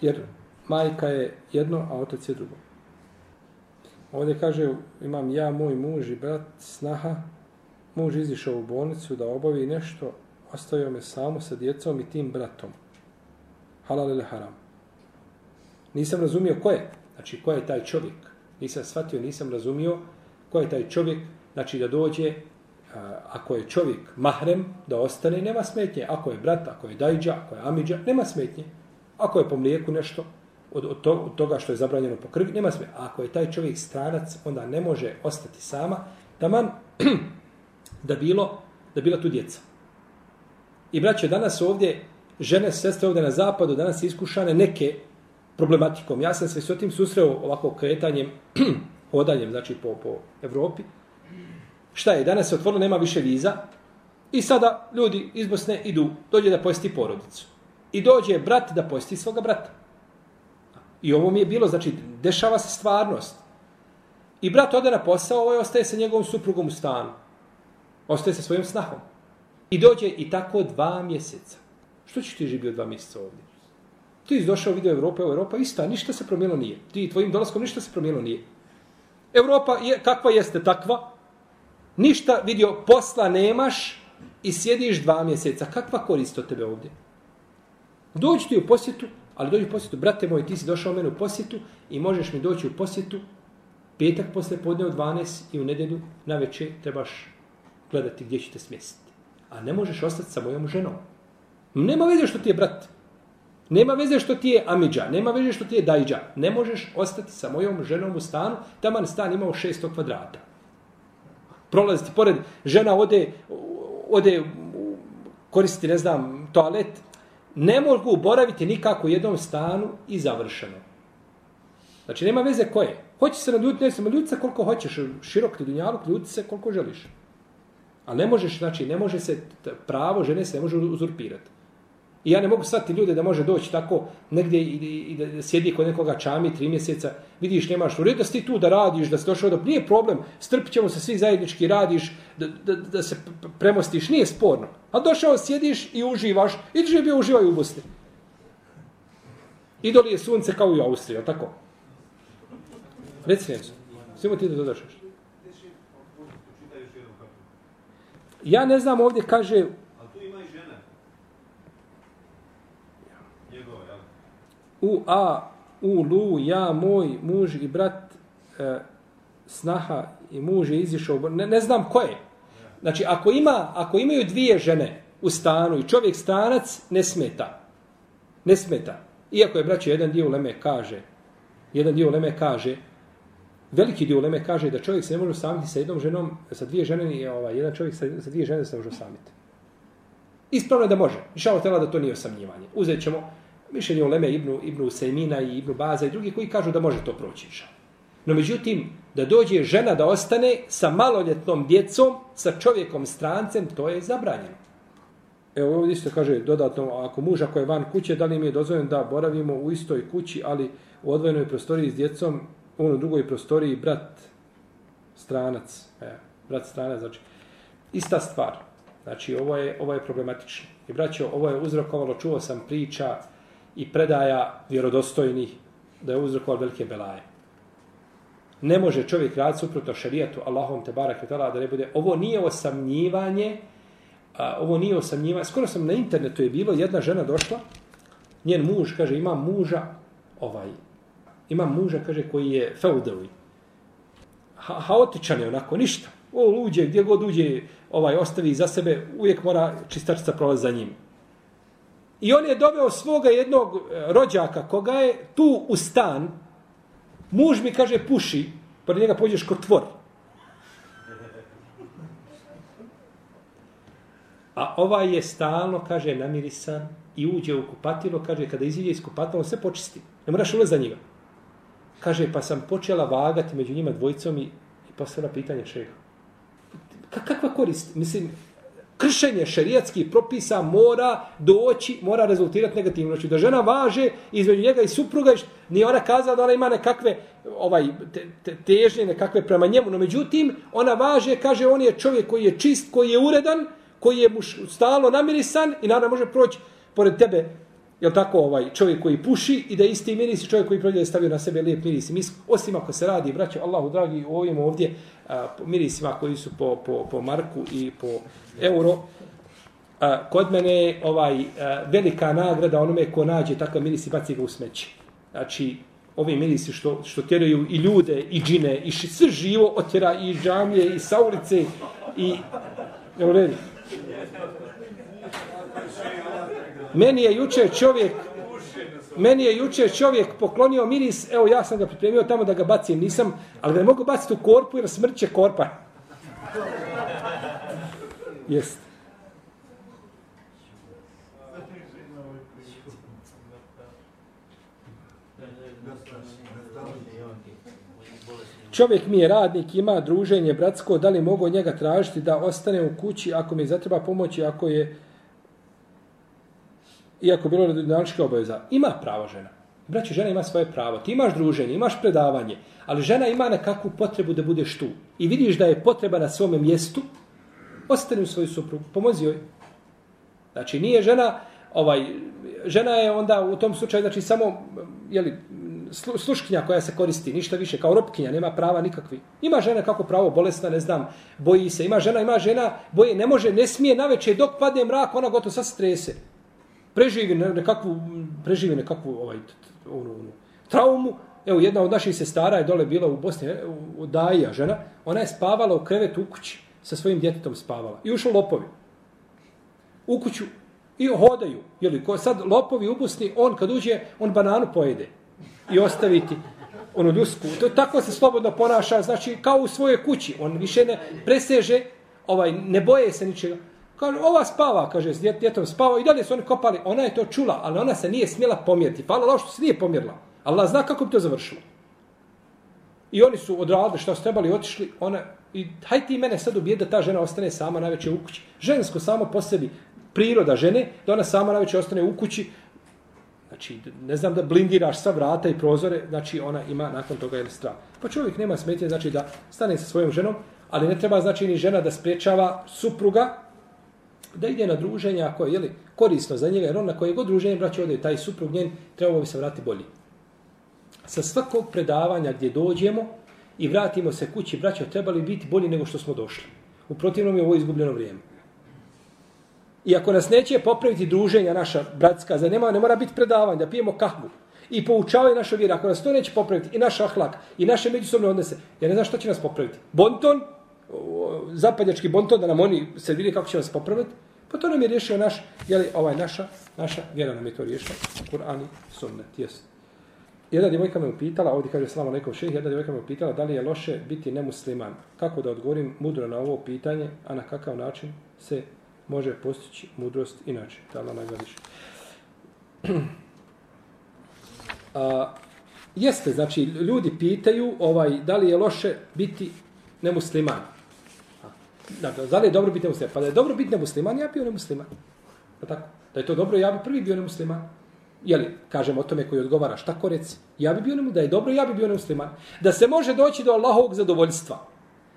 jer majka je jedno, a otac je drugo. Ovdje kaže, imam ja, moj muž i brat, snaha, muž izišao u bolnicu da obavi nešto, ostavio me samo sa djecom i tim bratom. Halal ili haram. Nisam razumio ko je, znači ko je taj čovjek. Nisam shvatio, nisam razumio ko je taj čovjek, znači da dođe, ako je čovjek mahrem, da ostane, nema smetnje. Ako je brat, ako je dajđa, ako je amidža, nema smetnje. Ako je po mlijeku nešto, od, od, to, od toga što je zabranjeno po krvi, nema smetnje. A ako je taj čovjek stranac, onda ne može ostati sama, da man, da bilo, da bila tu djeca. I braće, danas ovdje, žene, sestre ovdje na zapadu, danas iskušane neke problematikom. Ja sam se s tim susreo ovako kretanjem, hodanjem, znači po, po Evropi. Šta je, danas se otvorilo, nema više viza. I sada ljudi iz Bosne idu, dođe da posti porodicu. I dođe brat da posti svoga brata. I ovo mi je bilo, znači, dešava se stvarnost. I brat ode na posao, ovaj ostaje sa njegovom suprugom u stanu. Ostaje sa svojim snahom. I dođe i tako dva mjeseca. Što ćeš ti živio dva mjeseca ovdje? Ti si došao vidio Evropa, Evropa ista, ništa se promijenilo nije. Ti tvojim dolaskom ništa se promijenilo nije. Evropa je kakva jeste takva, ništa vidio posla nemaš i sjediš dva mjeseca. Kakva korist od tebe ovdje? Dođi ti u posjetu, ali dođi u posjetu, brate moj, ti si došao mene u posjetu i možeš mi doći u posjetu petak posle podne u 12 i u nedelju na večer trebaš gledati gdje ćete smjestiti. A ne možeš ostati sa mojom ženom. Nema veze što ti je brat. Nema veze što ti je amidža, nema veze što ti je dajđa. Ne možeš ostati sa mojom ženom u stanu, taman stan imao 600 kvadrata. Prolaziti pored, žena ode, ode koristiti, ne znam, toalet. Ne mogu boraviti nikako u jednom stanu i završeno. Znači, nema veze ko je. Hoće se naljutiti, ne samo naljutiti se koliko hoćeš, širok ti dunjaluk, ljuti se koliko želiš. A ne možeš, znači, ne može se, pravo žene se ne može uzurpirati. I ja ne mogu shvatiti ljude da može doći tako negdje i, i, i da sjedi kod nekoga čami tri mjeseca, vidiš nemaš u redu da si tu da radiš, da si došao do... Nije problem, strpit ćemo se svi zajednički, radiš, da, da, da se premostiš, nije sporno. A došao, sjediš i uživaš, i ti bio uživaju u Bosni. Idoli je sunce kao i u Austriji, tako? Reci nešto. Svimo ti da dodaš nešto. Ja ne znam, ovdje kaže, u a u lu ja moj muž i brat e, snaha i muž je izišao ne, ne znam ko je. Znači ako ima ako imaju dvije žene u stanu i čovjek stanac, ne smeta. Ne smeta. Iako je braće jedan dio leme kaže jedan dio leme kaže veliki dio leme kaže da čovjek se ne može samiti sa jednom ženom sa dvije žene je ovaj jedan čovjek sa, sa dvije žene se može samiti ispravno je da može. Išao tela da to nije osamljivanje. Uzet ćemo mišljenje Oleme Ibnu, Ibnu Sejmina i Ibnu Baza i drugi koji kažu da može to proći. No međutim, da dođe žena da ostane sa maloljetnom djecom, sa čovjekom strancem, to je zabranjeno. Evo ovdje isto kaže dodatno, ako muža koji je van kuće, da li mi je dozvoljeno da boravimo u istoj kući, ali u odvojenoj prostoriji s djecom, u drugoj prostoriji brat stranac. E, brat stranac, znači, ista stvar. Znači, ovo je, ovo je problematično. I braćo, ovo je uzrokovalo, čuo sam priča, i predaja vjerodostojnih da je uzrokoval velike belaje. Ne može čovjek raditi suprotno šerijatu Allahom te barak da ne bude. Ovo nije osamnjivanje, a, ovo nije osamnjivanje. Skoro sam na internetu je bilo, jedna žena došla, njen muž, kaže, ima muža, ovaj, ima muža, kaže, koji je feudovi. Ha, haotičan je onako, ništa. O, uđe, gdje god uđe, ovaj, ostavi za sebe, uvijek mora čistačica prolazi za njim. I on je doveo svoga jednog e, rođaka, koga je tu u stan, muž mi kaže, puši, pored njega pođeš kod tvor. A ovaj je stalno, kaže, namirisan i uđe u kupatilo, kaže, kada iziđe iz kupatila, on sve počisti. Ne moraš ulaz za njega. Kaže, pa sam počela vagati među njima dvojicom i, i postavila pitanje čega. Kakva korist? Mislim, kršenje šerijatskih propisa mora doći, mora rezultirati negativno. Znači da žena važe između njega i supruga, nije ona kazala da ona ima nekakve ovaj, te, te, težnje, nekakve prema njemu, no međutim, ona važe, kaže, on je čovjek koji je čist, koji je uredan, koji je muš stalo namirisan i naravno može proći pored tebe je tako ovaj čovjek koji puši i da isti miris čovjek koji prođe stavio na sebe lijep miris mis osim ako se radi braćo Allahu dragi ovim ovdje a, mirisima koji su po, po, po marku i po euro. A, kod mene ovaj a, velika nagrada onome ko nađe takav miris i baci ga u smeće. Znači ovi mirisi što, što tjeraju i ljude i džine i sve živo otjera i džamlje i sa ulice, i evo redu? Meni je juče čovjek Meni je juče čovjek poklonio miris, evo ja sam ga pripremio tamo da ga bacim, nisam, ali ga ne mogu baciti u korpu jer smrće korpa. Jest. Čovjek mi je radnik, ima druženje bratsko, da li mogu njega tražiti da ostane u kući ako mi zatreba pomoći, ako je iako bilo na obaveza, ima pravo žena. Braće, žena ima svoje pravo. Ti imaš druženje, imaš predavanje, ali žena ima nekakvu potrebu da budeš tu. I vidiš da je potreba na svome mjestu, ostani u svoju suprugu, pomozi joj. Znači, nije žena, ovaj, žena je onda u tom slučaju, znači, samo, jeli, sluškinja koja se koristi, ništa više, kao ropkinja, nema prava nikakvi. Ima žena kako pravo, bolesna, ne znam, boji se. Ima žena, ima žena, boji, ne može, ne smije naveče, dok padne mrak, ona gotovo sa strese preživi nekakvu, preživi nekakvu ovaj, onu, onu, traumu. Evo, jedna od naših sestara je dole bila u Bosni, u Daja žena, ona je spavala u krevetu u kući, sa svojim djetetom spavala. I ušli lopovi. U kuću. I hodaju. Jeli, ko sad lopovi u Bosni, on kad uđe, on bananu pojede. I ostaviti onu ljusku. To, tako se slobodno ponaša, znači kao u svojoj kući. On više ne preseže, ovaj, ne boje se ničega. Kaže, ova spava, kaže, s djetom spava i dalje su oni kopali. Ona je to čula, ali ona se nije smjela pomjeriti. Hvala Allah što se nije pomjerila. Allah zna kako bi to završilo. I oni su odradili što su trebali, otišli. Ona, I haj ti mene sad ubije da ta žena ostane sama najveće u kući. Žensko samo po sebi, priroda žene, da ona sama najveće ostane u kući. Znači, ne znam da blindiraš sva vrata i prozore, znači ona ima nakon toga jedan strah. Pa čovjek nema smetje, znači da stane sa svojom ženom, ali ne treba znači ni žena da spriječava supruga da ide na druženje ako je jeli, korisno za njega, jer on na koje god druženje braće ode, taj suprug njen, trebao bi se vrati bolji. Sa svakog predavanja gdje dođemo i vratimo se kući, braćo, trebali biti bolji nego što smo došli. U protivnom je ovo izgubljeno vrijeme. I ako nas neće popraviti druženja naša bratska, za nema, ne mora biti predavanje, da pijemo kahvu i poučavaju naša vjera, ako nas to neće popraviti, i naš ahlak, i naše međusobne odnese, ja ne znam što će nas popraviti. Bonton, zapadnjački bonton da nam oni se vidi kako će nas popraviti, pa to nam je riješio naš, jeli, ovaj naša, naša vjera nam je to riješila, Kur'an i sunnet, jesu. Jedna djevojka me upitala, ovdje kaže slama nekog šeh, jedna djevojka me upitala da li je loše biti nemusliman. Kako da odgovorim mudro na ovo pitanje, a na kakav način se može postići mudrost inače. Da Allah nagradiš. A, jeste, znači, ljudi pitaju ovaj da li je loše biti nemusliman. Dakle, da li je dobro biti nemusliman? Pa da je dobro biti nemusliman, ja bio nemusliman. Da tako? Da je to dobro, ja bi prvi bio nemusliman. Jeli, kažem o tome koji odgovara, šta ko reci? Ja bi bio nemu da je dobro, ja bi bio nemusliman. Da se može doći do Allahovog zadovoljstva.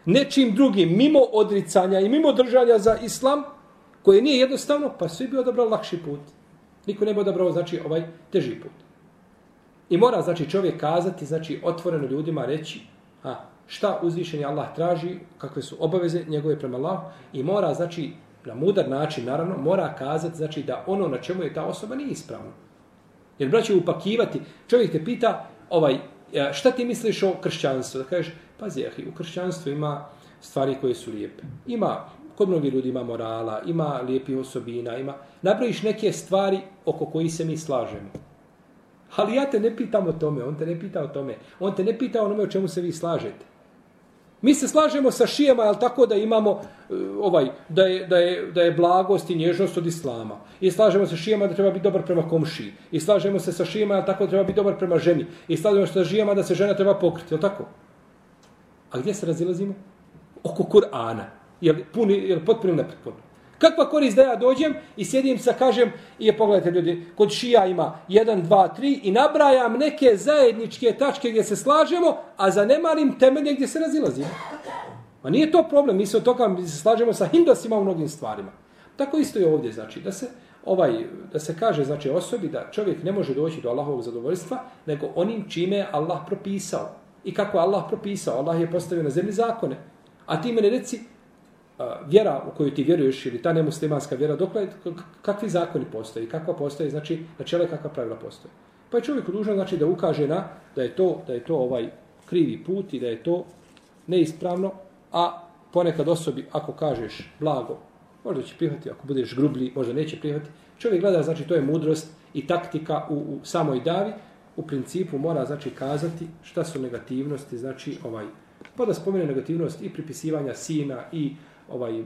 Nečim drugim, mimo odricanja i mimo držanja za islam, koje nije jednostavno, pa svi bi odabrao lakši put. Niko ne bi odabrao, znači, ovaj teži put. I mora, znači, čovjek kazati, znači, otvoreno ljudima reći, A, šta uzvišeni Allah traži, kakve su obaveze njegove prema Allahu i mora, znači, na mudar način, naravno, mora kazati, znači, da ono na čemu je ta osoba nije ispravno. Jer, braće, upakivati, čovjek te pita, ovaj, e, šta ti misliš o kršćanstvu? Da kažeš, pazi, ahi, u kršćanstvu ima stvari koje su lijepe. Ima, kod mnogi ljudi ima morala, ima lijepih osobina, ima, napraviš neke stvari oko koji se mi slažemo. Ali ja te ne pitam o tome, on te ne pita o tome. On te ne pita o onome o čemu se vi slažete. Mi se slažemo sa šijama, jel tako da imamo e, ovaj da je, da, je, da je blagost i nježnost od islama. I slažemo se šijama da treba biti dobar prema komšiji. I slažemo se sa šijama jel tako da treba biti dobar prema ženi. I slažemo se sa šijama da se žena treba pokriti, jel tako? A gdje se razilazimo? Oko Kur'ana. Jel, puni, jel potpuno nepotpuno? Kakva korist da ja dođem i sjedim sa kažem, i je pogledajte ljudi, kod šija ima 1, 2, 3 i nabrajam neke zajedničke tačke gdje se slažemo, a zanemarim temelje gdje se razilazimo. Ma nije to problem, mi se od toga se slažemo sa hindosima u mnogim stvarima. Tako isto je ovdje, znači, da se ovaj da se kaže znači osobi da čovjek ne može doći do Allahovog zadovoljstva nego onim čime je Allah propisao i kako je Allah propisao Allah je postavio na zemlji zakone a ti mene reci vjera u koju ti vjeruješ ili ta nemuslimanska vjera, dokle, kakvi zakoni postoje, kakva postoje, znači, načela kakva pravila postoje. Pa je čovjek dužan znači da ukaže na da je to da je to ovaj krivi put i da je to neispravno, a ponekad osobi ako kažeš blago, možda će prihvatiti, ako budeš grublji, možda neće prihvatiti. Čovjek gleda, znači to je mudrost i taktika u, u samoj davi, u principu mora znači kazati šta su negativnosti, znači ovaj pa da spomene negativnost i pripisivanja sina i ovaj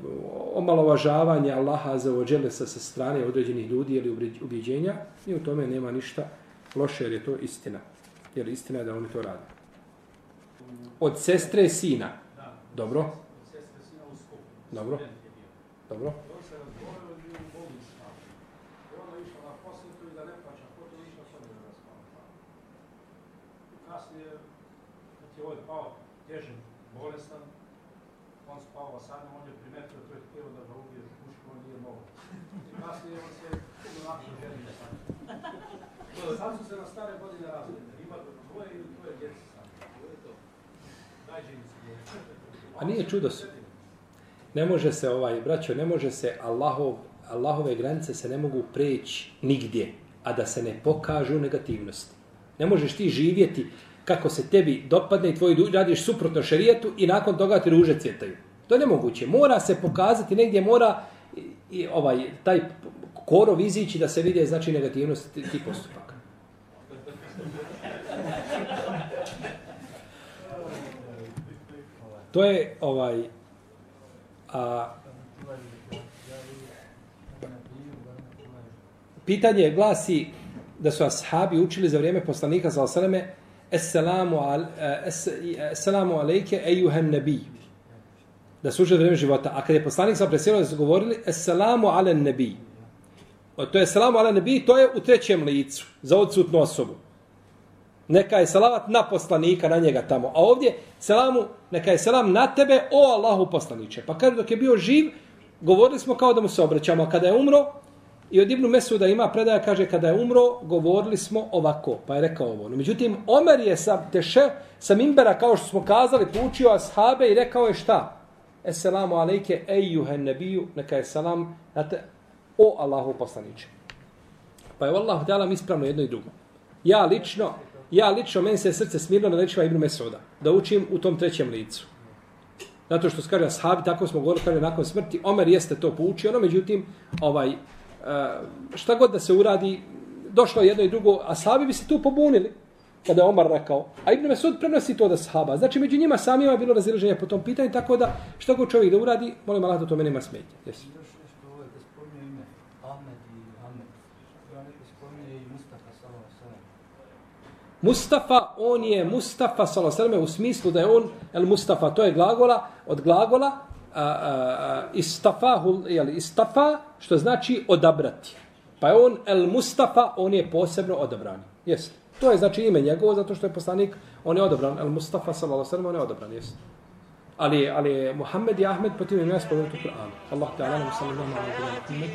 omalovažavanje Allaha za ođele sa, sa strane određenih ljudi ili ubjeđenja i u tome nema ništa loše jer je to istina. Jer istina je da oni to rade. Od sestre sina. Dobro. Dobro. Dobro. Kasnije, kad je ovaj pao težan, bolestan, on spava sa njom, on je primetio to je htio da ga ubije, muško on nije mogo. I kasnije on se onako želi sa njom. Sad su se na stare godine razvili, ima dvoje ili dvoje djece sa njom. Najživi su djece. A nije čudo su. Ne može se ovaj, braćo, ne može se Allahov, Allahove granice se ne mogu preći nigdje, a da se ne pokažu negativnosti. Ne možeš ti živjeti kako se tebi dopadne i tvoj radiš suprotno šerijetu i nakon toga ti ruže cvjetaju. To je nemoguće. Mora se pokazati negdje, mora i ovaj taj korov izići da se vidi znači negativnost tih postupaka. To je ovaj a, pitanje glasi da su ashabi učili za vrijeme poslanika sa osaleme Esselamu, al, eh, es, esselamu eh, alejke ejuhen nebi. Da su vrijeme života. A kad je poslanik sam preselio, da su govorili Esselamu ale nebi. To je Esselamu ale nebi, to je u trećem licu, za odsutnu osobu. Neka je salavat na poslanika, na njega tamo. A ovdje, selamu, neka je selam na tebe, o Allahu poslaniče. Pa kaže, dok je bio živ, govorili smo kao da mu se obraćamo. A kada je umro, I od Ibnu Mesuda ima predaja, kaže, kada je umro, govorili smo ovako, pa je rekao ovo. No, međutim, Omer je sa teše, sa Mimbera, kao što smo kazali, poučio ashabe i rekao je šta? Esselamu alejke, ejuhen nebiju, neka je salam, znate, o Allahu poslaniče. Pa je Allah htjela mi ispravno jedno i drugo. Ja lično, ja lično, meni se srce smirno na rečima Ibnu Mesuda, da učim u tom trećem licu. Zato što skaže ashabi, tako smo govorili, kaže, nakon smrti, Omer jeste to poučio, no, međutim, ovaj, eh, šta god da se uradi, došlo jedno i drugo, ashabi bi se tu pobunili kada je Omar rekao. A Ibn Mesud prenosi to da sahaba. Znači, među njima samima je bilo razilaženje po tom pitanju, tako da što god čovjek da uradi, molim Allah da to meni ima smetje. Yes. Mustafa, on je Mustafa, sallallahu u smislu da je on, el Mustafa, to je glagola, od glagola, istafahu, jeli, istafa, što znači odabrati. Pa je on el Mustafa, on je posebno odabran. Jeste. To je znači ime njegovo, zato što je poslanik, on je odabran. El Mustafa, sallallahu sallam, on je odabran. jest. Ali, ali Muhammed i Ahmed, po tim imenima spomenuti u Kur'anu. Allah ta'ala, sallallahu sallam,